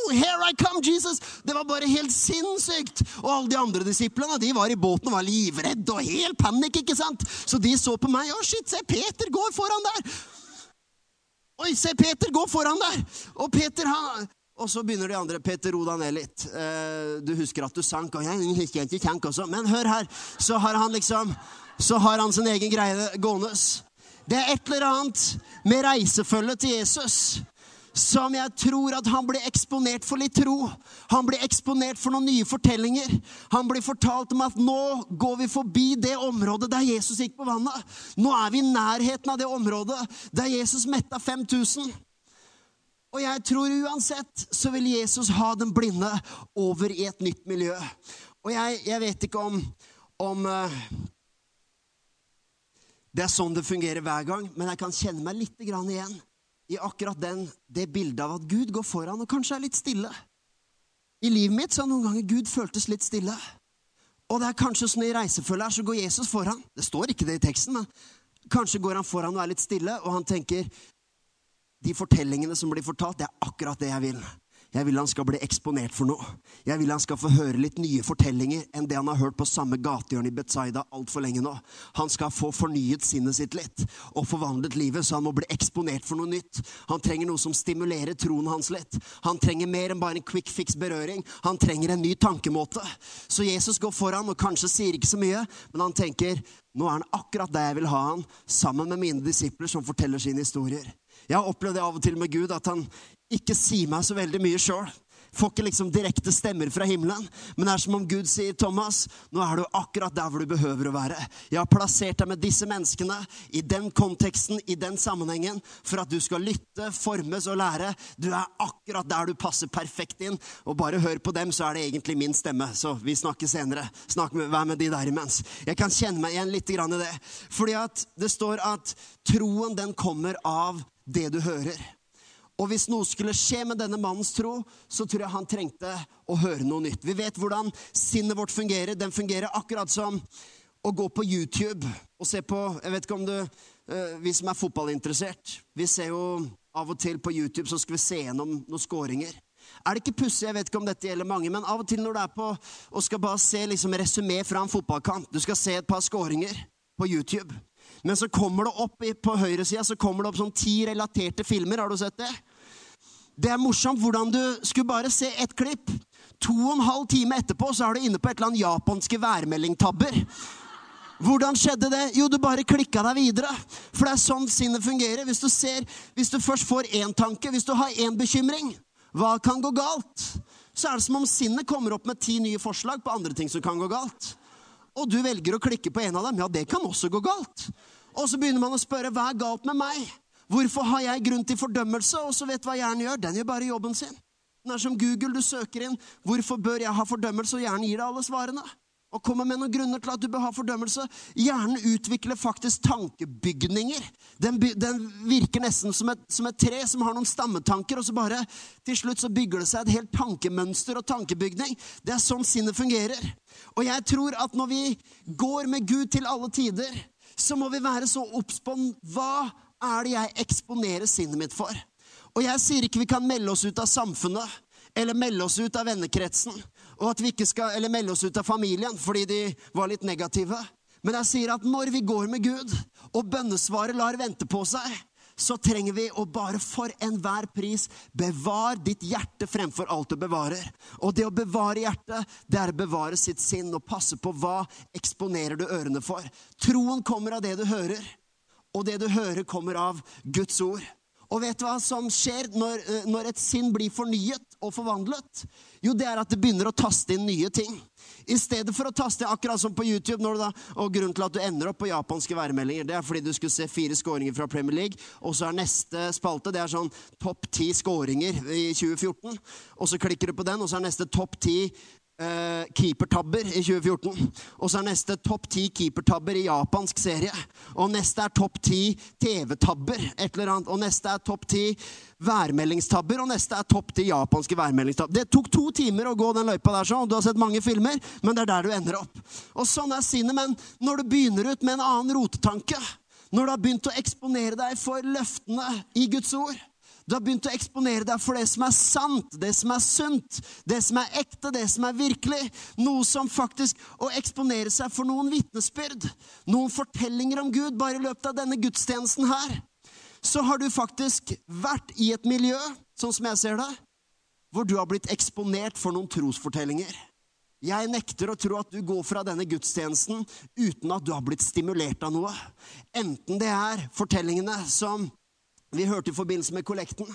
woohoo! Here I come, Jesus! Det var bare helt sinnssykt. Og alle de andre disiplene, de var i båten og var livredd livredd og helt panikk, ikke sant? Så de så på meg. 'Å, shit, se, Peter går foran der!' Oi, se, Peter går foran der! Og Peter, han og så begynner de andre. Peter, ro deg ned litt. Eh, du husker at du sank, og jeg husker ikke sank også. Men hør her, så har han liksom Så har han sin egen greie gående. Det er et eller annet med reisefølget til Jesus som jeg tror at han blir eksponert for litt tro. Han blir eksponert for noen nye fortellinger. Han blir fortalt om at nå går vi forbi det området der Jesus gikk på vannet. Nå er vi i nærheten av det området der Jesus metta 5000. Og jeg tror uansett så vil Jesus ha den blinde over i et nytt miljø. Og jeg, jeg vet ikke om, om uh, det er sånn det fungerer hver gang, men jeg kan kjenne meg litt igjen i akkurat den, det bildet av at Gud går foran og kanskje er litt stille. I livet mitt så har noen ganger Gud føltes litt stille. Og det er kanskje sånn i reisefølget her, så går Jesus foran. Det står ikke det i teksten, men kanskje går han foran og er litt stille, og han tenker de fortellingene som blir fortalt, det er akkurat det jeg vil. Jeg vil han skal bli eksponert for noe. Jeg vil han skal få høre litt nye fortellinger enn det han har hørt på samme gatehjørne i Betzaida altfor lenge nå. Han skal få fornyet sinnet sitt litt og forvandlet livet, så han må bli eksponert for noe nytt. Han trenger noe som stimulerer troen hans litt. Han trenger mer enn bare en quick fix berøring. Han trenger en ny tankemåte. Så Jesus går foran og kanskje sier ikke så mye, men han tenker nå er han akkurat der jeg vil ha han, sammen med mine disipler som forteller sine historier. Jeg har opplevd det av og til med Gud, at han ikke sier meg så veldig mye sjøl. Får ikke liksom direkte stemmer fra himmelen. Men det er som om Gud sier, 'Thomas, nå er du akkurat der hvor du behøver å være.' 'Jeg har plassert deg med disse menneskene i den konteksten, i den sammenhengen, for at du skal lytte, formes og lære.' 'Du er akkurat der du passer perfekt inn.' Og bare hør på dem, så er det egentlig min stemme. Så vi snakker senere. Snakk med, vær med de der imens. Jeg kan kjenne meg igjen litt i det. Fordi at det står at troen, den kommer av det du hører. Og hvis noe skulle skje med denne mannens tro, så tror jeg han trengte å høre noe nytt. Vi vet hvordan sinnet vårt fungerer. Den fungerer akkurat som å gå på YouTube og se på Jeg vet ikke om du eh, Vi som er fotballinteressert, vi ser jo av og til på YouTube så skal vi se gjennom noen skåringer. Er det ikke pussig, jeg vet ikke om dette gjelder mange, men av og til når du er på og skal bare se liksom resumé fra en fotballkamp, du skal se et par skåringer på YouTube, men så kommer det opp på høyresida så kommer det opp sånn ti relaterte filmer. Har du sett det? Det er morsomt hvordan du skulle bare se ett klipp. To og en halv time etterpå så er du inne på et eller annet japanske værmeldingtabber. Hvordan skjedde det? Jo, du bare klikka deg videre. For det er sånn sinnet fungerer. Hvis du, ser, hvis du først får én tanke, hvis du har én bekymring, hva kan gå galt? Så er det som om sinnet kommer opp med ti nye forslag på andre ting som kan gå galt. Og du velger å klikke på en av dem. Ja, det kan også gå galt. Og så begynner man å spørre hva er galt med meg? Hvorfor har jeg grunn til fordømmelse? Og så vet du hva hjernen gjør? Den gjør bare jobben sin. Den er som Google. Du søker inn 'Hvorfor bør jeg ha fordømmelse?' og hjernen gir deg alle svarene. Og kommer med noen grunner til at du bør ha fordømmelse. Hjernen utvikler faktisk tankebygninger. Den, den virker nesten som et, som et, tre som har noen stammetanker, og så bare til slutt så bygger det seg et helt tankemønster og tankebygning. Det er sånn sinnet fungerer. Og jeg tror at når vi går med Gud til alle tider, så må vi være så obs på hva er det jeg eksponerer sinnet mitt for? Og jeg sier ikke vi kan melde oss ut av samfunnet eller melde oss ut av vennekretsen og at vi ikke skal, eller melde oss ut av familien fordi de var litt negative. Men jeg sier at når vi går med Gud, og bønnesvaret lar vente på seg, så trenger vi å bare for enhver pris bevare ditt hjerte fremfor alt du bevarer. Og det å bevare hjertet, det er å bevare sitt sinn og passe på hva eksponerer du ørene for. Troen kommer av det du hører, og det du hører, kommer av Guds ord. Og vet du hva som skjer når, eh, når, et sinn blir fornyet og forvandlet? Jo, det er at det begynner å taste inn nye ting. I stedet for å taste akkurat som på YouTube. Da, og grunnen til at du ender opp på japanske værmeldinger, det er fordi du skulle se fire skåringer fra Premier League, og så er neste spalte det er sånn topp ti skåringer i 2014. Og så klikker du på den, og så er neste topp ti eh, keepertabber i 2014. Og så er neste topp ti keepertabber i japansk serie. Og neste er topp ti TV-tabber. et eller annet. Og neste er topp ti værmeldingstabber. Og neste er topp ti japanske værmeldingstabber. Det tok to timer å gå den løypa der, sånn. Du har sett mange filmer, men det er der du ender opp. Og sånn er sinnet. Men når du begynner ut med en annen rotetanke, når du har begynt å eksponere deg for løftene i Guds ord, du har begynt å eksponere deg for det som er sant, det som er sunt, det som er ekte, det som er virkelig. Noe som faktisk Å eksponere seg for noen vitnesbyrd, noen fortellinger om Gud, bare i løpet av denne gudstjenesten her, så har du faktisk vært i et miljø, sånn som jeg ser det, hvor du har blitt eksponert for noen trosfortellinger. Jeg nekter å tro at du går fra denne gudstjenesten uten at du har blitt stimulert av noe. Enten det er fortellingene som vi hørte i forbindelse med kollekten.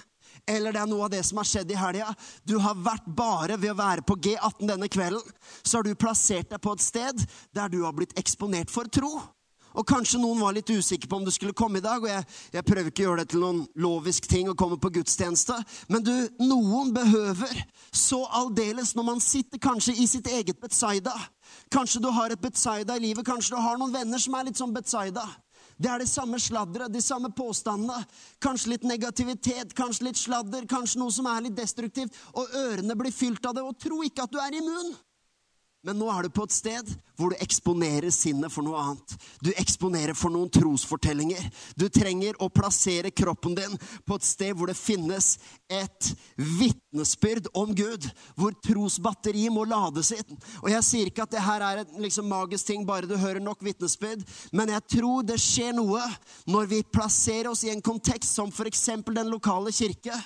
Eller det er noe av det som har skjedd i helga. Du har vært bare ved å være på G18 denne kvelden, så har du plassert deg på et sted der du har blitt eksponert for tro. Og kanskje noen var litt usikre på om du skulle komme i dag, og jeg, jeg prøver ikke å gjøre det til noen lovisk ting å komme på gudstjeneste, men du, noen behøver så aldeles når man sitter kanskje i sitt eget Betzaida. Kanskje du har et Betzaida i livet, kanskje du har noen venner som er litt sånn Betzaida. Det er det samme sladderet, de samme påstandene. Kanskje litt negativitet, kanskje litt sladder, kanskje noe som er litt destruktivt. Og ørene blir fylt av det. Og tro ikke at du er immun. Men nå er du på et sted hvor du eksponerer sinnet for noe annet. Du eksponerer for noen trosfortellinger. Du trenger å plassere kroppen din på et sted hvor det finnes et vitnesbyrd om Gud. Hvor trosbatteriet må lades inn. Og jeg sier ikke at det her er en liksom magisk ting, bare du hører nok vitnesbyrd. Men jeg tror det skjer noe når vi plasserer oss i en kontekst som f.eks. den lokale kirke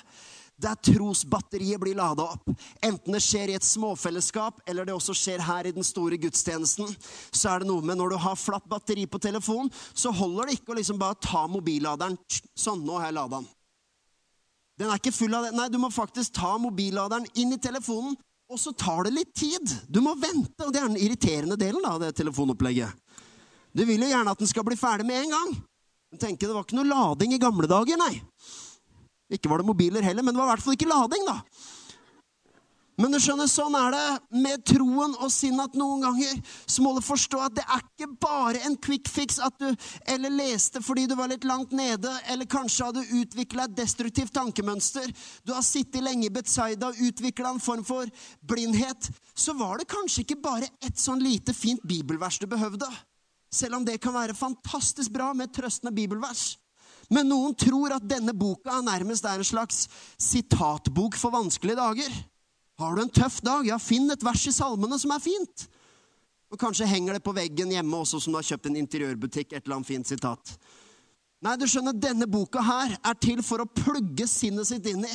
der trosbatteriet blir lada opp. Enten det skjer i et småfellesskap, eller det også skjer her i den store gudstjenesten, så er det noe med når du har flatt batteri på telefonen, så holder det ikke å liksom bare ta mobilladeren Sånn, nå har jeg lada den. Den er ikke full av det. Nei, du må faktisk ta mobilladeren inn i telefonen, og så tar det litt tid. Du må vente, og det er den irriterende delen av det telefonopplegget. Du vil jo gjerne at den skal bli ferdig med en gang. Men tenker, Det var ikke noe lading i gamle dager, nei. Ikke var det mobiler heller, men det var i hvert fall ikke lading, da. Men du skjønner, sånn er det med troen og sinnet at noen ganger så må du forstå at det er ikke bare en quick fix at du eller leste fordi du var litt langt nede, eller kanskje hadde utvikla et destruktivt tankemønster. Du har sittet lenge i Betzaida og utvikla en form for blindhet. Så var det kanskje ikke bare et sånn lite fint bibelvers du behøvde. Selv om det kan være fantastisk bra med trøstende bibelvers. Men noen tror at denne boka nærmest er en slags sitatbok for vanskelige dager. Har du en tøff dag, ja, finn et vers i salmene som er fint. Og kanskje henger det på veggen hjemme også som du har kjøpt en interiørbutikk. et eller annet fint sitat. Nei, du skjønner, denne boka her er til for å plugge sinnet sitt inn i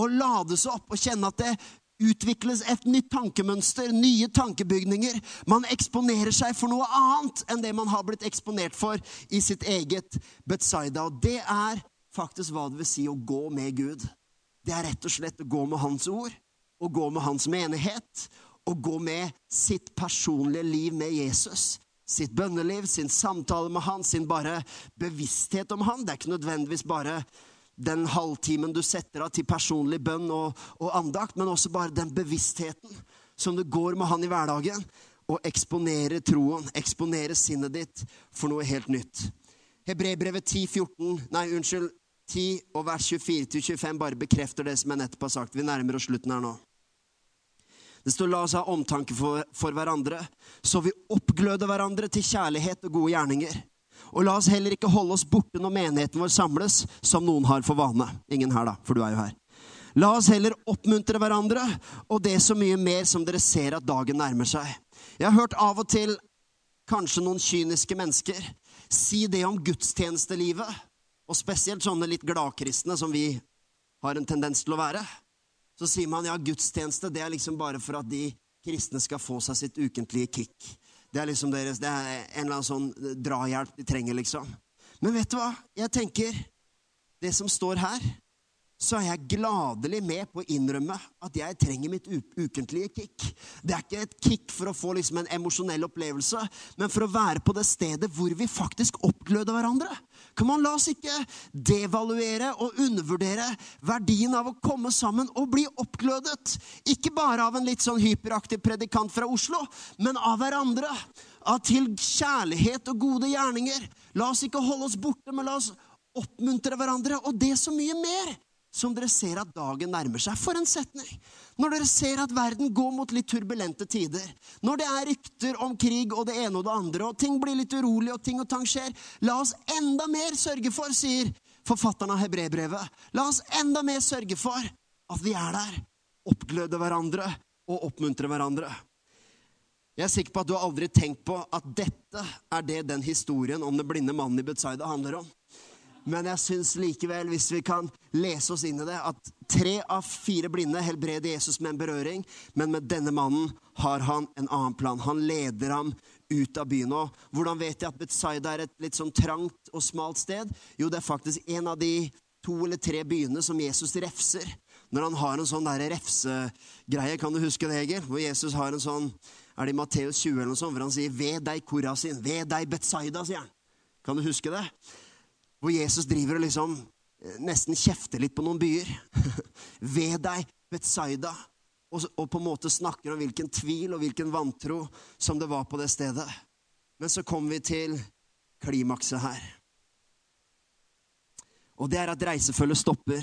og lades opp og kjenne at det utvikles et nytt tankemønster, nye tankebygninger. Man eksponerer seg for noe annet enn det man har blitt eksponert for i sitt eget Betzaida. Og det er faktisk hva det vil si å gå med Gud. Det er rett og slett å gå med Hans ord, å gå med Hans menighet, å gå med sitt personlige liv med Jesus. Sitt bønneliv, sin samtale med han, sin bare bevissthet om han. Det er ikke nødvendigvis bare den halvtimen du setter av til personlig bønn og, og, andakt, men også bare den bevisstheten som du går med han i hverdagen, og eksponere troen, eksponere sinnet ditt for noe helt nytt. Hebrebrevet 10, 14, nei, unnskyld, 10 og vers 24-25 bare bekrefter det som jeg nettopp har sagt. Vi nærmer oss slutten her nå. Det står 'la oss ha omtanke for, for hverandre', så vi oppgløder hverandre til kjærlighet og gode gjerninger. Og la oss heller ikke holde oss borte når menigheten vår samles, som noen har for vane. Ingen her, da, for du er jo her. La oss heller oppmuntre hverandre, og det så mye mer som dere ser at dagen nærmer seg. Jeg har hørt av og til kanskje noen kyniske mennesker, si det om gudstjenestelivet, og spesielt sånne litt gladkristne som vi har en tendens til å være, så sier man ja, gudstjeneste det er liksom bare for at de kristne skal få seg sitt ukentlige kick. Det er liksom deres, det er en eller annen sånn drahjelp de trenger, liksom. Men vet du hva? Jeg tenker det som står her, så er jeg gladelig med på å innrømme at jeg trenger mitt ukentlige kick. Det er ikke et kick for å få liksom en emosjonell opplevelse, men for å være på det stedet hvor vi faktisk oppgløder hverandre. Kan man La oss ikke devaluere og undervurdere verdien av å komme sammen og bli oppglødet. Ikke bare av en litt sånn hyperaktiv predikant fra Oslo, men av hverandre. Av til kjærlighet og gode gjerninger. La oss ikke holde oss borte, men la oss oppmuntre hverandre. Og det så mye mer som dere ser at dagen nærmer seg. For en setning! Når dere ser at verden går mot litt turbulente tider, når det er rykter om krig og det ene og det andre, og ting blir litt urolig, og ting og tang skjer, la oss enda mer sørge for, sier forfatteren av Hebrebrevet, la oss enda mer sørge for at vi er der, oppgløder hverandre og oppmuntrer hverandre. Jeg er sikker på at du har aldri tenkt på at dette er det den historien om den blinde mannen i Betzaida handler om. Men jeg syns likevel, hvis vi kan lese oss inn i det, at tre av fire blinde helbreder Jesus med en berøring, men med denne mannen har han en annen plan. Han leder ham ut av byen. Og hvordan vet jeg at Betzaida er et litt sånn trangt og smalt sted? Jo, det er faktisk en av de to eller tre byene som Jesus refser. Når han har en sånn der refsegreie, kan du huske det, Egil? Hvor Jesus har en sånn Er det i Matteus 20 eller noe sånt, hvor han sier 'Ved deg, Korasin'. Ved deg, Betzaida, sier han. Kan du huske det? Hvor Jesus driver og liksom eh, nesten kjefter litt på noen byer. [laughs] Ved deg, Betzaida. Og, og, på en måte snakker om hvilken tvil og hvilken vantro som det var på det stedet. Men så kommer vi til klimakset her. Og det er at reisefølget stopper,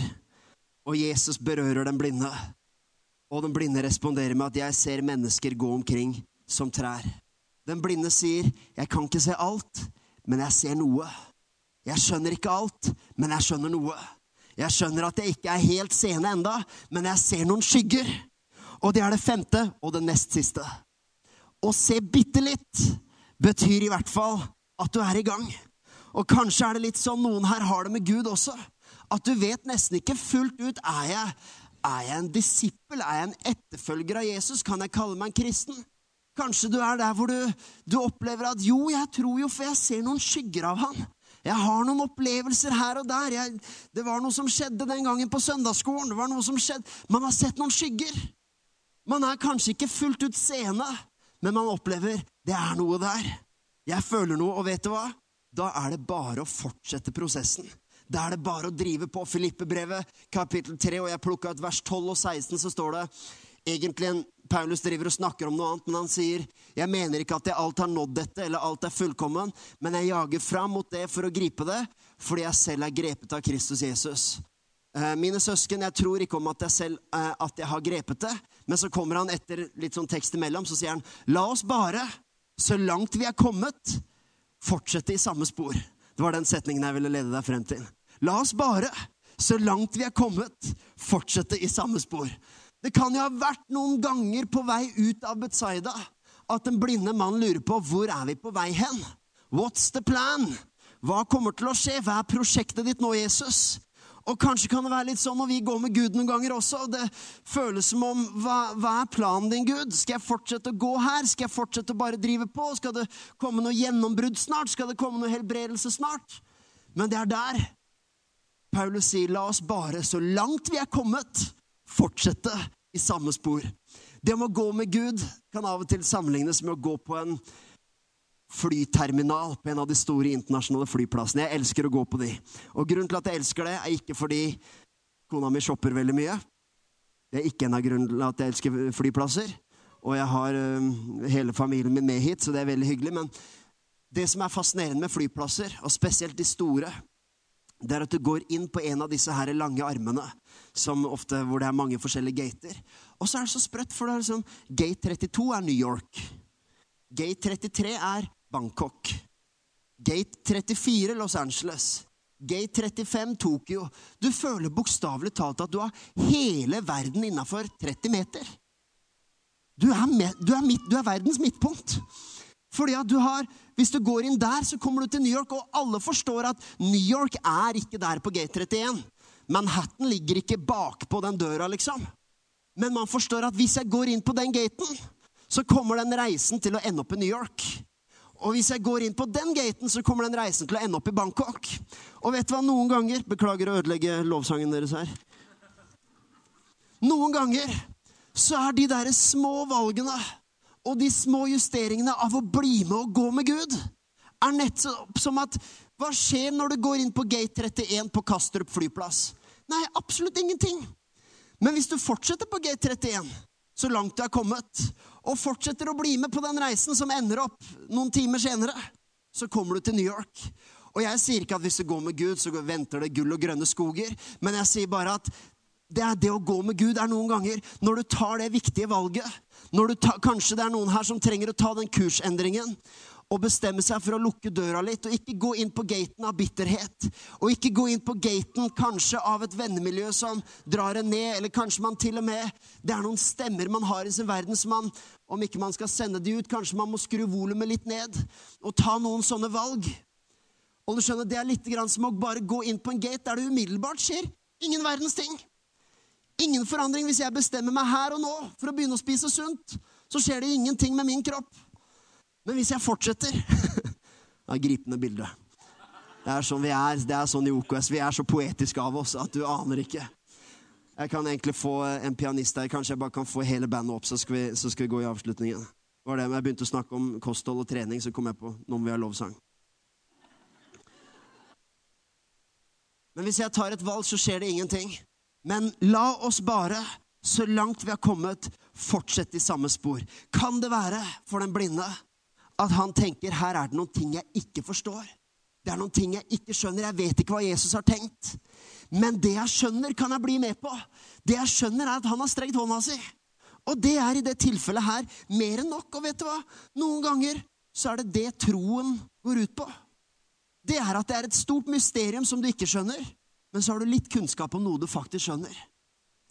og Jesus berører den blinde. Og den blinde responderer med at 'jeg ser mennesker gå omkring som trær'. Den blinde sier 'jeg kan ikke se alt, men jeg ser noe'. Jeg skjønner ikke alt, men jeg skjønner noe. Jeg skjønner at jeg ikke er helt sene enda, men jeg ser noen skygger. Og det er det femte og det nest siste. Å se bitte litt betyr i hvert fall at du er i gang. Og kanskje er det litt sånn noen her har det med Gud også. At du vet nesten ikke fullt ut er jeg, er jeg en disippel, er jeg en etterfølger av Jesus? Kan jeg kalle meg en kristen? Kanskje du er der hvor du, du opplever at jo, jeg tror jo, for jeg ser noen skygger av han. Jeg har noen opplevelser her og der. Jeg, det var noe som skjedde den gangen på søndagsskolen. Det var noe som skjedde. Man har sett noen skygger. Man er kanskje ikke fullt ut seende, men man opplever det er noe der. Jeg føler noe, og vet du hva? Da er det bare å fortsette prosessen. Da er det bare å drive på. Filippebrevet, kapittel 3, og jeg plukka ut vers 12 og 16, så står det egentlig en Paulus driver og snakker om noe annet, men han sier jeg mener ikke at jeg alt har nådd dette, eller alt er fullkommen, men jeg jager fram mot det for å gripe det, fordi jeg selv er grepet av Kristus Jesus. Eh, mine søsken, jeg tror ikke om at jeg selv eh, at jeg har grepet det, men så kommer han etter litt sånn tekst imellom, så sier han la oss bare, så langt vi er kommet, fortsette i samme spor. Det var den setningen jeg ville lede deg frem til. La oss bare, så langt vi er kommet, fortsette i samme spor. Det kan jo ha vært noen ganger på vei ut av Betzaida at en blinde mann lurer på hvor er vi på vei hen. What's the plan? Hva kommer til å skje? Hva er prosjektet ditt nå, Jesus? Og kanskje kan det være litt sånn når vi går med Gud noen ganger også. og Det føles som om hva, hva, er planen din, Gud? Skal jeg fortsette å gå her? Skal jeg fortsette å bare drive på? Skal det komme noe gjennombrudd snart? Skal det komme noe helbredelse snart? Men det er der Paulus sier, la oss bare, så langt vi er kommet, fortsette i samme spor. Det om å gå med Gud kan av og til sammenlignes med å gå på en flyterminal på en av de store internasjonale flyplassene. Jeg elsker å gå på de. Og grunnen til at jeg elsker det, er ikke fordi kona mi shopper veldig mye. Det er ikke en av grunnene til at jeg elsker flyplasser. Og jeg har uh, hele familien min med hit, så det er veldig hyggelig. Men det som er fascinerende med flyplasser, og spesielt de store, det er at du går inn på en av disse her lange armene, ofte, hvor det er mange forskjellige gater. Og så er det så sprøtt, for det er sånn, gate 32 er New York. Gate 33 er Bangkok. Gate 34 Los Angeles. Gate 35 Tokyo. Du føler bokstavelig talt at du har hele verden innafor 30 meter. Du er, med, du, er midt, du er verdens midtpunkt. Fordi at du har, Hvis du går inn der, så kommer du til New York, og alle forstår at New York er ikke der på gate 31. Manhattan ligger ikke bakpå den døra, liksom. Men man forstår at hvis jeg går inn på den gaten, så kommer den reisen til å ende opp i New York. Og hvis jeg går inn på den gaten, så kommer den reisen til å ende opp i Bangkok. Og vet du hva, noen ganger Beklager å ødelegge lovsangen deres her. Noen ganger så er de der små valgene og de små justeringene av å bli med og gå med Gud, er nettopp som at Hva skjer når du går inn på gate 31 på Kastrup flyplass? Nei, absolutt ingenting. Men hvis du fortsetter på gate 31 så langt du er kommet, og fortsetter å bli med på den reisen som ender opp noen timer senere, så kommer du til New York. Og jeg sier ikke at hvis du går med Gud, så venter det gull og grønne skoger, men jeg sier bare at det det å gå med Gud er noen ganger når du tar det viktige valget. Tar, kanskje det er noen her som trenger å ta den kursendringen og bestemme seg for å lukke døra litt, og ikke gå inn på gaten av bitterhet. Og ikke gå inn på gaten kanskje av et vennemiljø som drar en ned, eller kanskje man til og med Det er noen stemmer man har i sin verden som man Om ikke man skal sende de ut, kanskje man må skru volumet litt ned og ta noen sånne valg. Og du skjønner, Det er litt som å bare gå inn på en gate der det umiddelbart skjer ingen verdens ting. Ingen forandring hvis jeg bestemmer meg her og nå for å begynne å spise sunt. Så skjer det ingenting med min kropp. Men hvis jeg fortsetter [laughs] Det er gripende bilde. Det er sånn vi er. Det er sånn i OKS. Vi er så poetiske av oss at du aner ikke. Jeg kan egentlig få en pianist her. Kanskje jeg bare kan få hele bandet opp, så skal vi, så skal vi gå i avslutningen. Det var det, men Jeg begynte å snakke om kosthold og trening, så kom jeg på nå må vi ha lovsang. Men hvis jeg tar et valg, så skjer det ingenting. Men la oss bare så langt vi har kommet, fortsette i samme spor. Kan det være for den blinde at han tenker her er det noen ting jeg ikke forstår. Det er noen ting jeg ikke skjønner. Jeg vet ikke hva Jesus har tenkt. Men det jeg skjønner, kan jeg bli med på. Det jeg skjønner, er at han har strekt hånda si. Og det er i det tilfellet her mer enn nok. Og vet du hva? Noen ganger så er det det troen går ut på. Det er at det er et stort mysterium som du ikke skjønner, men så har du litt kunnskap om noe du faktisk skjønner.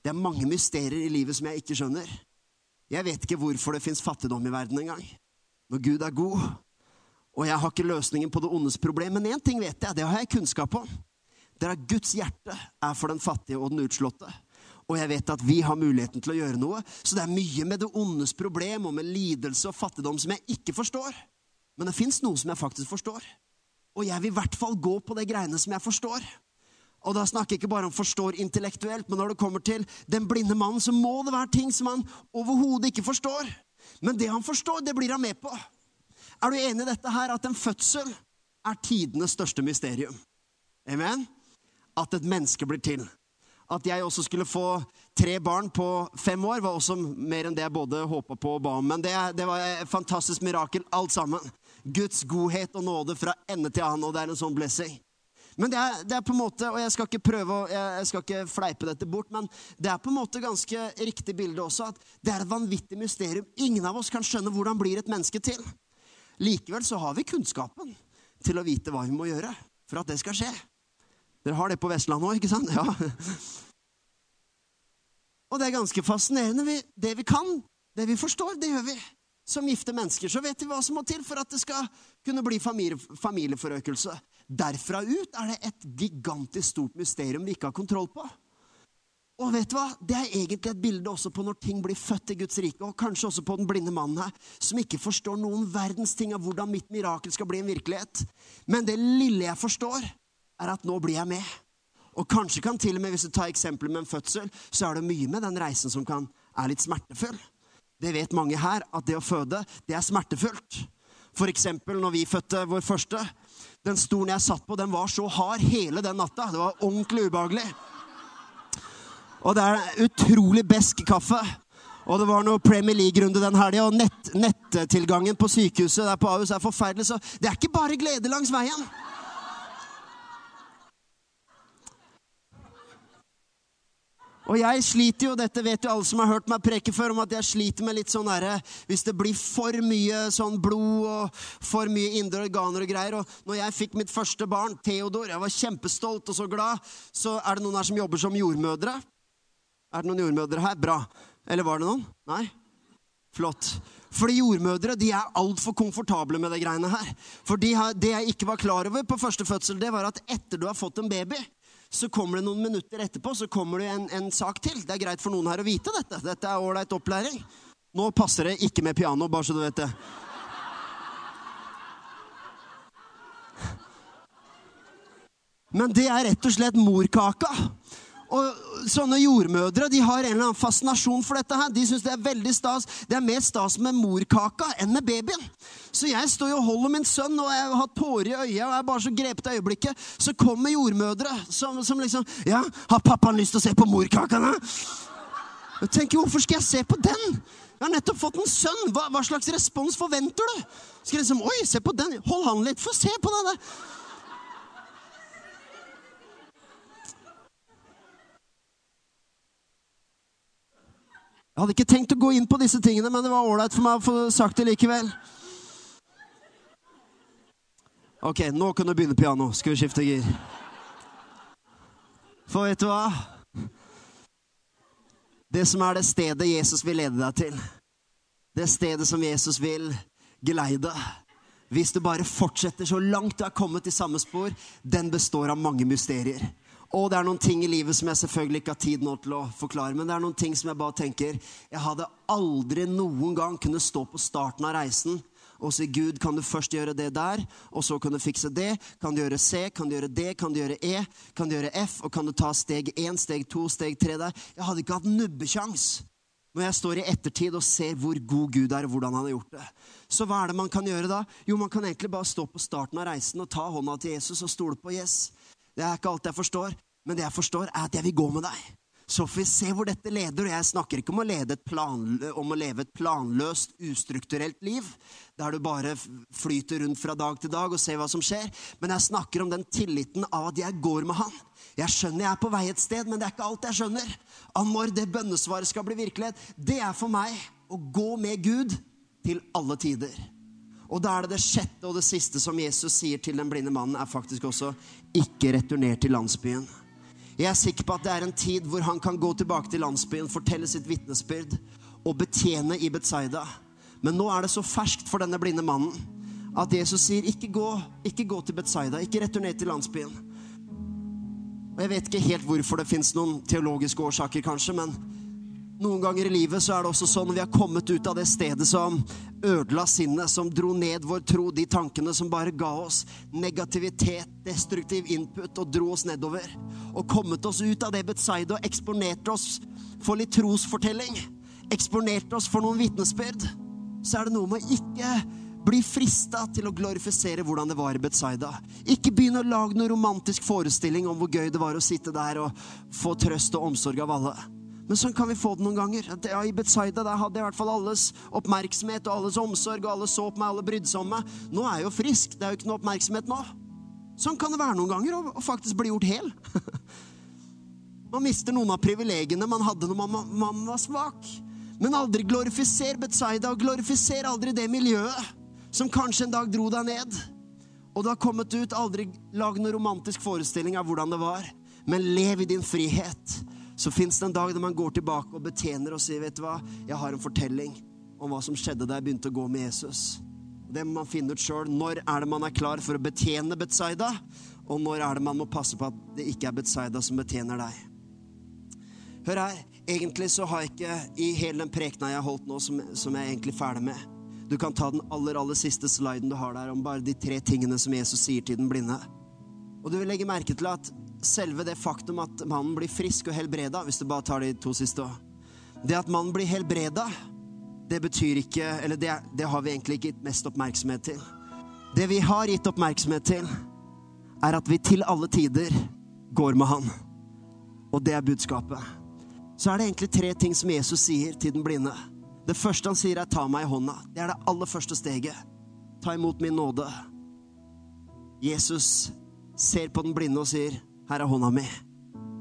Det er mange mysterier i livet som jeg ikke skjønner. Jeg vet ikke hvorfor det fins fattigdom i verden engang når Gud er god. Og jeg har ikke løsningen på det ondes problem, men én ting vet jeg, det har jeg kunnskap om. Det er at Guds hjerte er for den fattige og den utslåtte. Og jeg vet at vi har muligheten til å gjøre noe. Så det er mye med det ondes problem og med lidelse og fattigdom som jeg ikke forstår. Men det fins noe som jeg faktisk forstår. Og jeg vil i hvert fall gå på de greiene som jeg forstår. Og da snakker jeg ikke bare om forstår intellektuelt, men når det kommer til den blinde mannen, så må det være ting som han overhodet ikke forstår. Men det han forstår, det blir han med på. Er du enig i dette her, at en fødsel er tidenes største mysterium? Amen? At et menneske blir til. At jeg også skulle få tre barn på fem år, var også mer enn det jeg både håpa på og ba om. Men det, det, var et fantastisk mirakel, alt sammen. Guds godhet og nåde fra ende til annen, og det er en sånn blessing. Men det er, det er, på en måte, og jeg skal ikke prøve å, jeg skal ikke fleipe dette bort, men det er på en måte ganske riktig bilde også at det er et vanvittig mysterium. Ingen av oss kan skjønne hvordan blir et menneske til. Likevel så har vi kunnskapen til å vite hva vi må gjøre for at det skal skje. Dere har det på Vestlandet òg, ikke sant? Ja. Og det er ganske fascinerende. Det vi kan, det vi forstår, det gjør vi som gifte mennesker, så vet vi hva som må til for at det skal kunne bli familie, familieforøkelse. Derfra ut er det et gigantisk stort mysterium vi ikke har kontroll på. Og vet du hva? Det er egentlig et bilde også på når ting blir født i Guds rike, og kanskje også på den blinde mannen her, som ikke forstår noen verdens ting av hvordan mitt mirakel skal bli en virkelighet. Men det lille jeg forstår, er at nå blir jeg med. Og kanskje kan til og med, hvis du tar eksempelet med en fødsel, så er det mye med den reisen som kan, er litt smertefull. Det vet mange her, at det å føde, det er smertefullt. Eksempel når vi fødte vår første. Den stolen jeg satt på, den var så hard hele den natta. Det var ordentlig ubehagelig. Og det er utrolig besk kaffe. Og det var noe Premier League-runde den helga, og nett, på sykehuset der på Ahus er forferdelig. Så det er ikke bare glede langs veien. Og jeg sliter jo, dette vet jo alle som har hørt meg preke før, om at jeg sliter med litt sånn herre Hvis det blir for mye sånn blod og for mye indre organer og greier. Og når jeg fikk mitt første barn, Theodor, jeg var kjempestolt og så glad, så er det noen her som jobber som jordmødre. Er det noen jordmødre her? Bra. Eller var det noen? Nei? Flott. Fordi jordmødre de er altfor komfortable med de greiene her. For de har, det jeg ikke var klar over på første fødsel, det var at etter du har fått en baby, så kommer det noen minutter etterpå så kommer det en, en sak til. Det er greit for noen her å vite dette. Dette er ålreit opplæring. Nå passer det ikke med piano, bare så du vet det. Men det er rett og slett morkaka. Og sånne jordmødre de har en eller annen fascinasjon for dette. her. De synes Det er veldig stas. Det er mer stas med morkaka enn med babyen. Så jeg står og holder min sønn, og jeg har tårer i øya, og jeg er bare så grepet av øyeblikket. Så kommer jordmødre som, som, liksom Ja, har pappaen lyst til å se på morkaka, da? Jeg tenker, Hvorfor skal jeg se på den? Jeg har nettopp fått en sønn. Hva, hva slags respons forventer du? Skal jeg liksom, Oi, se på den. Hold han litt. Få se på den. Jeg hadde ikke tenkt å gå inn på disse tingene, men det var ålreit for meg å få sagt det likevel. Ok, nå kan du begynne piano. Skal vi skifte gir? For vet du hva? Det som er det stedet Jesus vil lede deg til, det stedet som Jesus vil geleide Hvis du bare fortsetter så langt du er kommet i samme spor, den består av mange mysterier. Og det er noen ting i livet som jeg selvfølgelig ikke har tid nå til å forklare. Men det er noen ting som jeg bare tenker Jeg hadde aldri noen gang kunne stå på starten av reisen og si Gud, kan du først gjøre det der, og så kan du fikse det. Kan du gjøre C, kan du gjøre D, kan du gjøre E, kan du gjøre F, og kan du ta steg 1, steg 2, steg 3 der? Jeg hadde ikke hatt nubbekjangs når jeg står i ettertid og ser hvor god Gud er, og hvordan han har gjort det. Så hva er det man kan gjøre da? Jo, man kan egentlig bare stå på starten av reisen og ta hånda til Jesus og stole på yes. Det er ikke alt jeg forstår, men det jeg forstår, er at jeg vil gå med deg. Så får vi se hvor dette leder. Og jeg snakker ikke om å, plan, om å, leve et planløst, ustrukturelt liv, der du bare flyter rundt fra dag til dag og ser hva som skjer. Men jeg snakker om den tilliten av at jeg går med han. Jeg skjønner jeg er på vei et sted, men det er ikke alt jeg skjønner. Av når det bønnesvaret skal bli virkelighet, det er for meg å gå med Gud til alle tider. Og da er det det sjette og det siste som Jesus sier til den blinde mannen, er faktisk også ikke returner til landsbyen. Jeg er sikker på at det er en tid hvor han kan gå tilbake til landsbyen, fortelle sitt vitnesbyrd og betjene i Betzaida. Men nå er det så ferskt for denne blinde mannen at Jesus sier, ikke gå, ikke gå til Betzaida, ikke returner til landsbyen. Og Jeg vet ikke helt hvorfor det fins noen teologiske årsaker, kanskje, men noen ganger i livet så er det også sånn vi har kommet ut av det stedet som ødela sinnet, som dro ned vår tro, de tankene som bare ga oss negativitet, destruktiv input og dro oss nedover, og kommet oss ut av det Betzaida og eksponerte oss for litt trosfortelling, eksponerte oss for noen vitnesbyrd, så er det noe med å ikke bli frista til å glorifisere hvordan det var i Betzaida. Ikke begynne å lage noen romantisk forestilling om hvor gøy det var å sitte der og få trøst og omsorg av alle. Men sånn kan vi få det noen ganger. Ja, I Betzaida der hadde jeg i hvert fall alles oppmerksomhet og alles omsorg, og alle så på meg, alle brydde seg om meg. Nå er jeg jo frisk. Det er jo ikke noe oppmerksomhet nå. Sånn kan det være noen ganger, å faktisk bli gjort hel. [laughs] man mister noen av privilegiene man hadde når man, man var svak. Men aldri glorifiser Betzaida, og glorifiser aldri det miljøet som kanskje en dag dro deg ned. Og du har kommet ut, aldri lag noen romantisk forestilling av hvordan det var, men lev i din frihet så fins det en dag der man går tilbake og betjener og sier, 'Vet du hva, jeg har en fortelling om hva som skjedde da jeg begynte å gå med Jesus'. Det må man finne ut sjøl. Når er det man er klar for å betjene Betzaida? Og når er det man må passe på at det ikke er Betzaida som betjener deg? Hør her. Egentlig så har jeg ikke i hele den prekena jeg har holdt nå, som, som jeg er egentlig ferdig med. Du kan ta den aller, aller siste sliden du har der, om bare de tre tingene som Jesus sier til den blinde. Og du vil legge merke til at selve det faktum at mannen blir frisk og helbreda, hvis du bare tar de to siste Det at mannen blir helbreda, det betyr ikke Eller det, det har vi egentlig ikke gitt mest oppmerksomhet til. Det vi har gitt oppmerksomhet til, er at vi til alle tider går med han. Og det er budskapet. Så er det egentlig tre ting som Jesus sier til den blinde. Det første han sier, er 'ta meg i hånda'. Det er det aller første steget. Ta imot min nåde. Jesus ser på den blinde og sier, her er hånda mi.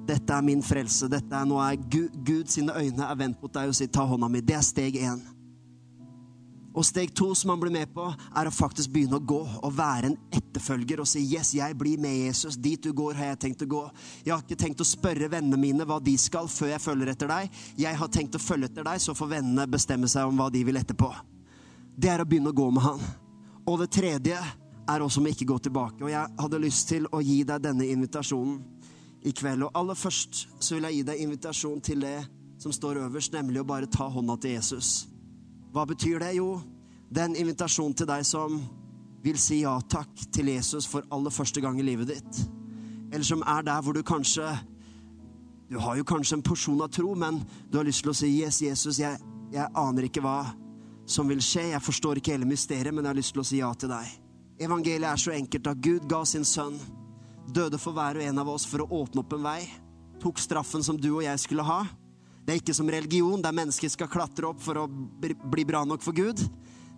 Dette er min frelse. Dette er, nå er Gud, Gud sine øyne er vendt mot deg og sier, ta hånda mi. Det er steg én. Og steg to som han blir med på, er å faktisk begynne å gå og være en etterfølger og si yes, jeg blir med Jesus. Dit du går, har jeg tenkt å gå. Jeg har ikke tenkt å spørre vennene mine hva de skal før jeg følger etter deg. Jeg har tenkt å følge etter deg, så får vennene bestemme seg om hva de vil etterpå. det er å begynne å gå med han. Og det tredje er også å ikke gå tilbake. Og jeg hadde lyst til å gi deg denne invitasjonen i kveld. Og aller først så vil jeg gi deg invitasjon til det som står øverst, nemlig å bare ta hånda til Jesus. Hva betyr det? Jo, det er en invitasjon til deg som vil si ja takk til Jesus for aller første gang i livet ditt. Eller som er der hvor du kanskje Du har jo kanskje en porsjon av tro, men du har lyst til å si yes, Jesus, jeg, jeg aner ikke hva som vil skje. Jeg forstår ikke hele mysteriet, men jeg har lyst til å si ja til deg. Evangeliet er så enkelt at Gud ga sin sønn, døde for hver og en av oss for å åpne opp en vei, tok straffen som du og jeg skulle ha. Det er ikke som religion, der mennesker skal klatre opp for å bli bra nok for Gud,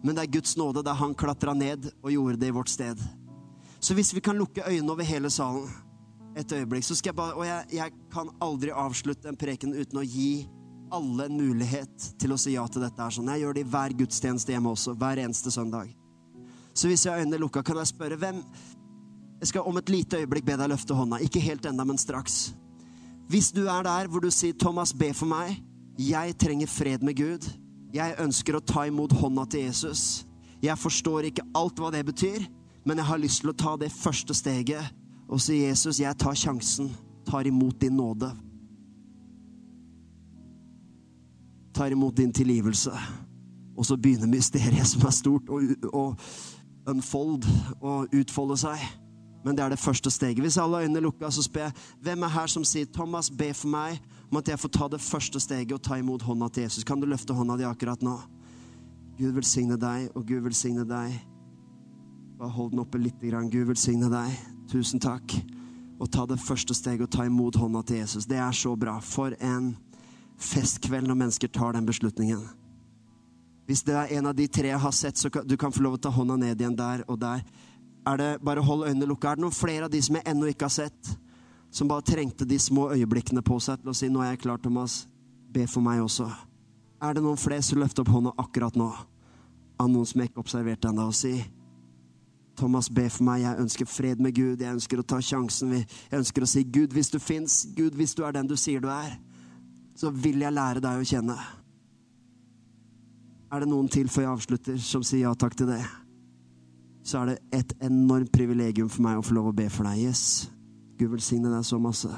men det er Guds nåde der han klatra ned og gjorde det i vårt sted. Så hvis vi kan lukke øynene over hele salen et øyeblikk, så skal jeg bare Og jeg, jeg kan aldri avslutte en preken uten å gi alle en mulighet til å si ja til dette. her sånn. Jeg gjør det i hver gudstjeneste hjemme også, hver eneste søndag. Så hvis jeg har øynene lukka, kan jeg spørre hvem Jeg skal om et lite øyeblikk be deg løfte hånda. Ikke helt enda, men straks. Hvis du er der hvor du sier 'Thomas, be for meg'. Jeg trenger fred med Gud. Jeg ønsker å ta imot hånda til Jesus. Jeg forstår ikke alt hva det betyr, men jeg har lyst til å ta det første steget og si 'Jesus, jeg tar sjansen, tar imot din nåde'. tar imot din tilgivelse. Og så begynner mysteriet som er stort, å unfold og utfolde seg. Men det er det første steget. Hvis alle øynene er lukka, så spør jeg hvem er her som sier 'Thomas, be for meg om at jeg får ta det første steget og ta imot hånda til Jesus'. Kan du løfte hånda di akkurat nå? Gud velsigne deg, og Gud velsigne deg. Bare hold den oppe litt. Gud velsigne deg. Tusen takk. Og ta det første steget og ta imot hånda til Jesus. Det er så bra. For en festkveld når mennesker tar den beslutningen. Hvis det er en av de tre jeg har sett, så kan du kan få lov å ta hånda ned igjen der og der. Er det Bare hold øynene lukka. Er det noen flere av de som jeg ennå ikke har sett, som bare trengte de små øyeblikkene på seg til å si 'Nå er jeg klar, Thomas. Be for meg også'. Er det noen flere som løfter opp hånda akkurat nå? Av noen som jeg ikke observerte ennå, og si Thomas, be for meg. Jeg ønsker fred med Gud. Jeg ønsker å ta sjansen. Jeg ønsker å si, Gud, hvis du fins, Gud, hvis du er den du sier du er så vil jeg lære deg å kjenne. Er det noen til før jeg avslutter, som sier ja takk til det, så er det et enormt privilegium for meg å få lov å be for deg. Yes. Gud velsigne deg så masse.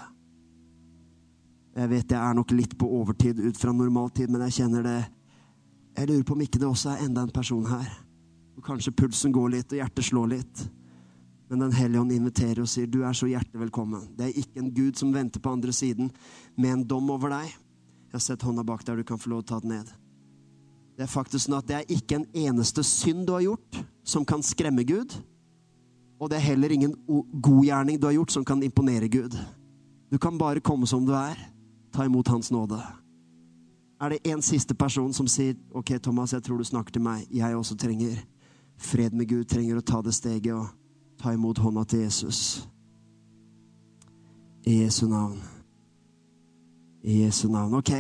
Jeg vet jeg er nok litt på overtid ut fra normaltid, men jeg kjenner det Jeg lurer på om ikke det også er enda en person her. Og kanskje pulsen går litt, og hjertet slår litt. Men Den hellige ånd inviterer og sier, 'Du er så hjertelig velkommen'. Det er ikke en Gud som venter på andre siden med en dom over deg. Jeg har sett hånda bak der, du kan få lov å ta den ned. Det er faktisk sånn at det er ikke en eneste synd du har gjort, som kan skremme Gud. Og det er heller ingen godgjerning du har gjort, som kan imponere Gud. Du kan bare komme som du er. Ta imot Hans nåde. Er det en siste person som sier OK, Thomas, jeg tror du snakker til meg. Jeg også trenger fred med Gud, trenger å ta det steget og ta imot hånda til Jesus. I Jesu navn. I Jesu navn. Ok.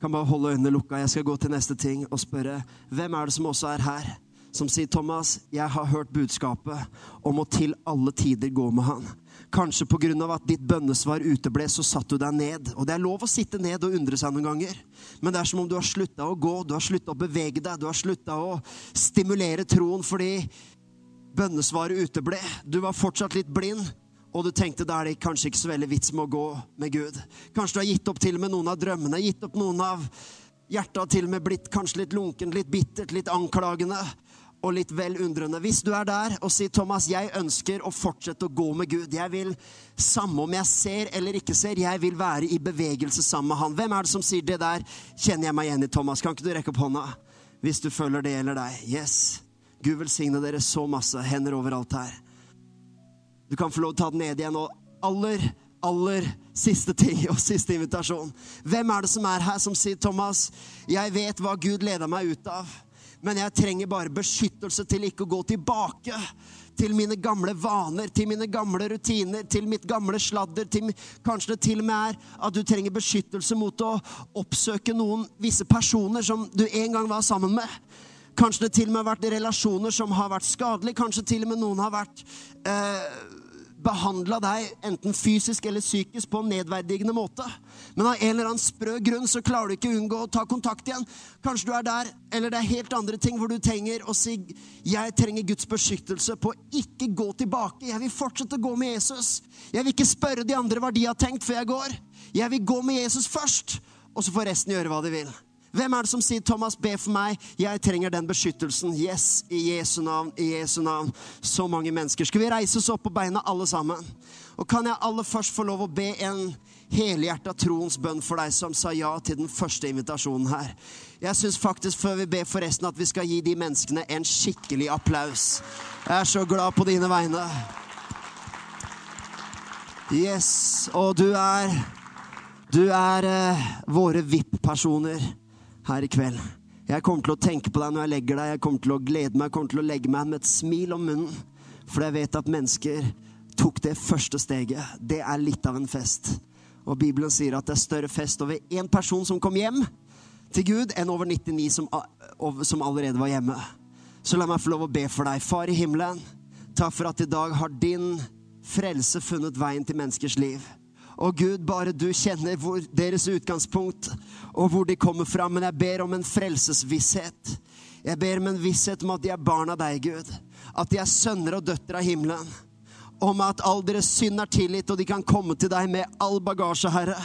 Kan bare holde øynene lukka. Jeg skal gå til neste ting og spørre hvem er det som også er her, som sier, 'Thomas, jeg har hørt budskapet om å til alle tider gå med Han'. Kanskje av at ditt bønnesvar uteble, så satt du deg ned. Og det er lov å sitte ned og undre seg noen ganger, men det er som om du har slutta å gå, du har slutta å bevege deg, du har slutta å stimulere troen fordi bønnesvaret uteble. Du var fortsatt litt blind, og du tenkte da er det kanskje ikke så veldig vits med å gå med Gud. Kanskje du har gitt opp til og med noen av drømmene, gitt opp noen av hjertet har til og med blitt kanskje litt lunkent, litt bittert, litt anklagende og litt vel undrende. Hvis du er der og sier, 'Thomas, jeg ønsker å fortsette å gå med Gud', jeg vil, samme om jeg ser eller ikke ser, jeg vil være i bevegelse sammen med Han. Hvem er det som sier det der? Kjenner jeg meg igjen i, Thomas? Kan ikke du rekke opp hånda? Hvis du føler det gjelder deg. Yes. Gud velsigne dere så masse. Hender overalt her. Du kan få lov til å ta den ned igjen. Og aller, aller siste ting [laughs] og siste invitasjon. Hvem er det som er her, som sier, 'Thomas, jeg vet hva Gud leda meg ut av', men jeg trenger bare beskyttelse til ikke å gå tilbake til mine gamle vaner, til mine gamle rutiner, til mitt gamle sladder. Til, kanskje det til og med er at du trenger beskyttelse mot å oppsøke noen visse personer som du en gang var sammen med. Kanskje det til og med har vært relasjoner som har vært skadelige. Kanskje til og med noen har vært eh, behandla deg enten fysisk eller psykisk på en nedverdigende måte. Men av en eller annen sprø grunn så klarer du ikke å unngå å ta kontakt igjen. Kanskje du er der, eller det er helt andre ting hvor du trenger å si 'Jeg trenger Guds beskyttelse på å ikke gå tilbake'. Jeg vil fortsette å gå med Jesus. Jeg vil ikke spørre de andre hva de har tenkt før jeg går. Jeg vil gå med Jesus først, og så får resten gjøre hva de vil. Hvem er det som sier 'Thomas, be for meg'? Jeg trenger den beskyttelsen. Yes, i Jesu navn, i Jesu navn. Så mange mennesker. Skal vi reise oss opp på beina, alle sammen? Og kan jeg aller først få lov å be en helhjerta troens bønn for deg som sa ja til den første invitasjonen her? Jeg syns faktisk, før vi ber for resten, at vi skal gi de menneskene en skikkelig applaus. Jeg er så glad på dine vegne. Yes, og du er Du er eh, våre VIP-personer her i kveld. Jeg kommer til å tenke på deg når jeg legger deg. Jeg kommer til å glede meg, jeg kommer til å legge meg med et smil om munnen. For jeg vet at mennesker tok det første steget. Det er litt av en fest. Og Bibelen sier at det er større fest over én person som kom hjem til Gud, enn over 99 som, som allerede var hjemme. Så la meg få lov å be for deg. Far i himmelen, takk for at i dag har din frelse funnet veien til menneskers liv. Og Gud, bare du kjenner deres utgangspunkt og hvor de kommer fra. Men jeg ber om en frelsesvisshet. Jeg ber om en visshet om at de er barn av deg, Gud. At de er sønner og døtre av himmelen. Om at all deres synd er tilgitt, og de kan komme til deg med all bagasje, Herre.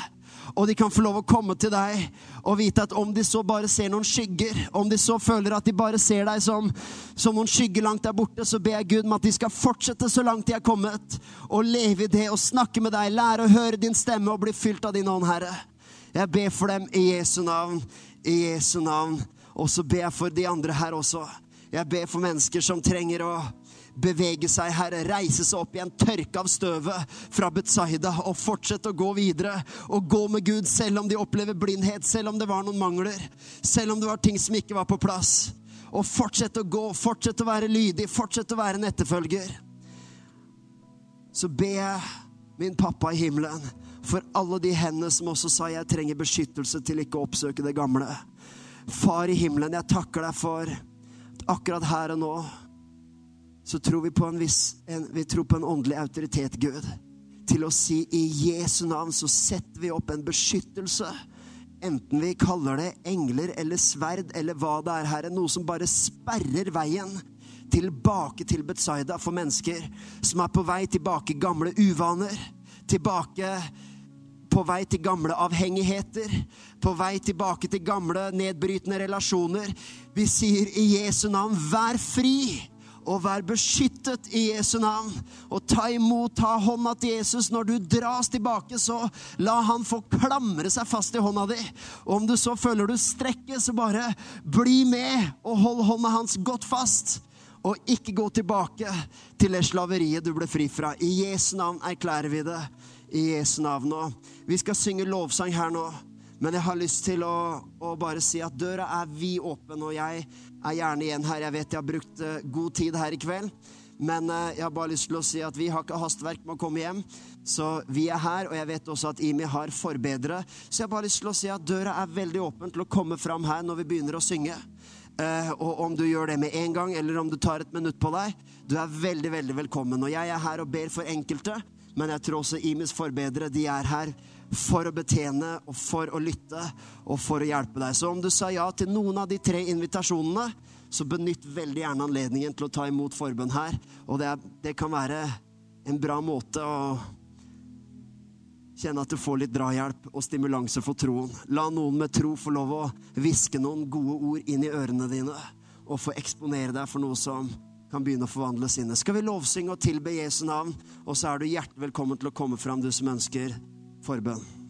Og de kan få lov å komme til deg og vite at om de så bare ser noen skygger, om de så føler at de bare ser deg som, som noen skygger langt der borte, så ber jeg Gud om at de skal fortsette så langt de er kommet, og leve i det og snakke med deg, lære å høre din stemme og bli fylt av din ånd, Herre. Jeg ber for dem i Jesu navn, i Jesu navn. Og så ber jeg for de andre her også. Jeg ber for mennesker som trenger å bevege seg, Herre. Reise seg opp igjen, tørke av støvet fra Betzaida og fortsette å gå videre. Og gå med Gud selv om de opplever blindhet, selv om det var noen mangler, selv om det var ting som ikke var på plass. Og fortsette å gå, fortsette å være lydig, fortsette å være en etterfølger. Så ber jeg min pappa i himmelen for alle de hendene som også sa jeg trenger beskyttelse til ikke å oppsøke det gamle. Far i himmelen, jeg takker deg for akkurat her og nå så tror vi på en viss en, Vi tror på en åndelig autoritet, Gud. Til å si i Jesu navn så setter vi opp en beskyttelse. Enten vi kaller det engler eller sverd eller hva det er, Herre. Noe som bare sperrer veien tilbake til Betzaida for mennesker som er på vei tilbake gamle uvaner. Tilbake på vei til gamle avhengigheter, på vei tilbake til gamle nedbrytende relasjoner. Vi sier i Jesu navn, vær fri! Og vær beskyttet i Jesu navn. Og ta imot, ta hånda til Jesus. Når du dras tilbake, så la han få klamre seg fast i hånda di. Og om du så føler du strekker, så bare bli med og hold hånda hans godt fast. Og ikke gå tilbake til det slaveriet du ble fri fra. I Jesu navn erklærer vi det. I Jesu navn. nå. vi skal synge lovsang her nå. Men jeg har lyst til å, å bare si at døra er vid åpen, og jeg er gjerne igjen her. Jeg vet jeg har brukt uh, god tid her i kveld, men uh, jeg har bare lyst til å si at vi har ikke hastverk med å komme hjem. Så vi er her, og jeg vet også at Imi har forbedre. Så jeg har bare lyst til å si at døra er veldig åpen til å komme fram her når vi begynner å synge. Uh, og om du gjør det med en gang, eller om du tar et minutt på deg, du er veldig, veldig velkommen. Og jeg er her og ber for enkelte, men jeg tror også Imis forbedre, de er her for å betjene og for å lytte og for å hjelpe deg. Så om du sa ja til noen av de tre invitasjonene, så benytt veldig gjerne anledningen til å ta imot forbønn her. Og det, er, det kan være en bra måte å kjenne at du får litt drahjelp og stimulanse for troen. La noen med tro få lov å hviske noen gode ord inn i ørene dine og få eksponere deg for noe som kan begynne å forvandle sinnet. Skal vi lovsynge og tilbe Jesu navn, og så er du hjertelig velkommen til å komme fram, du som ønsker forbønn.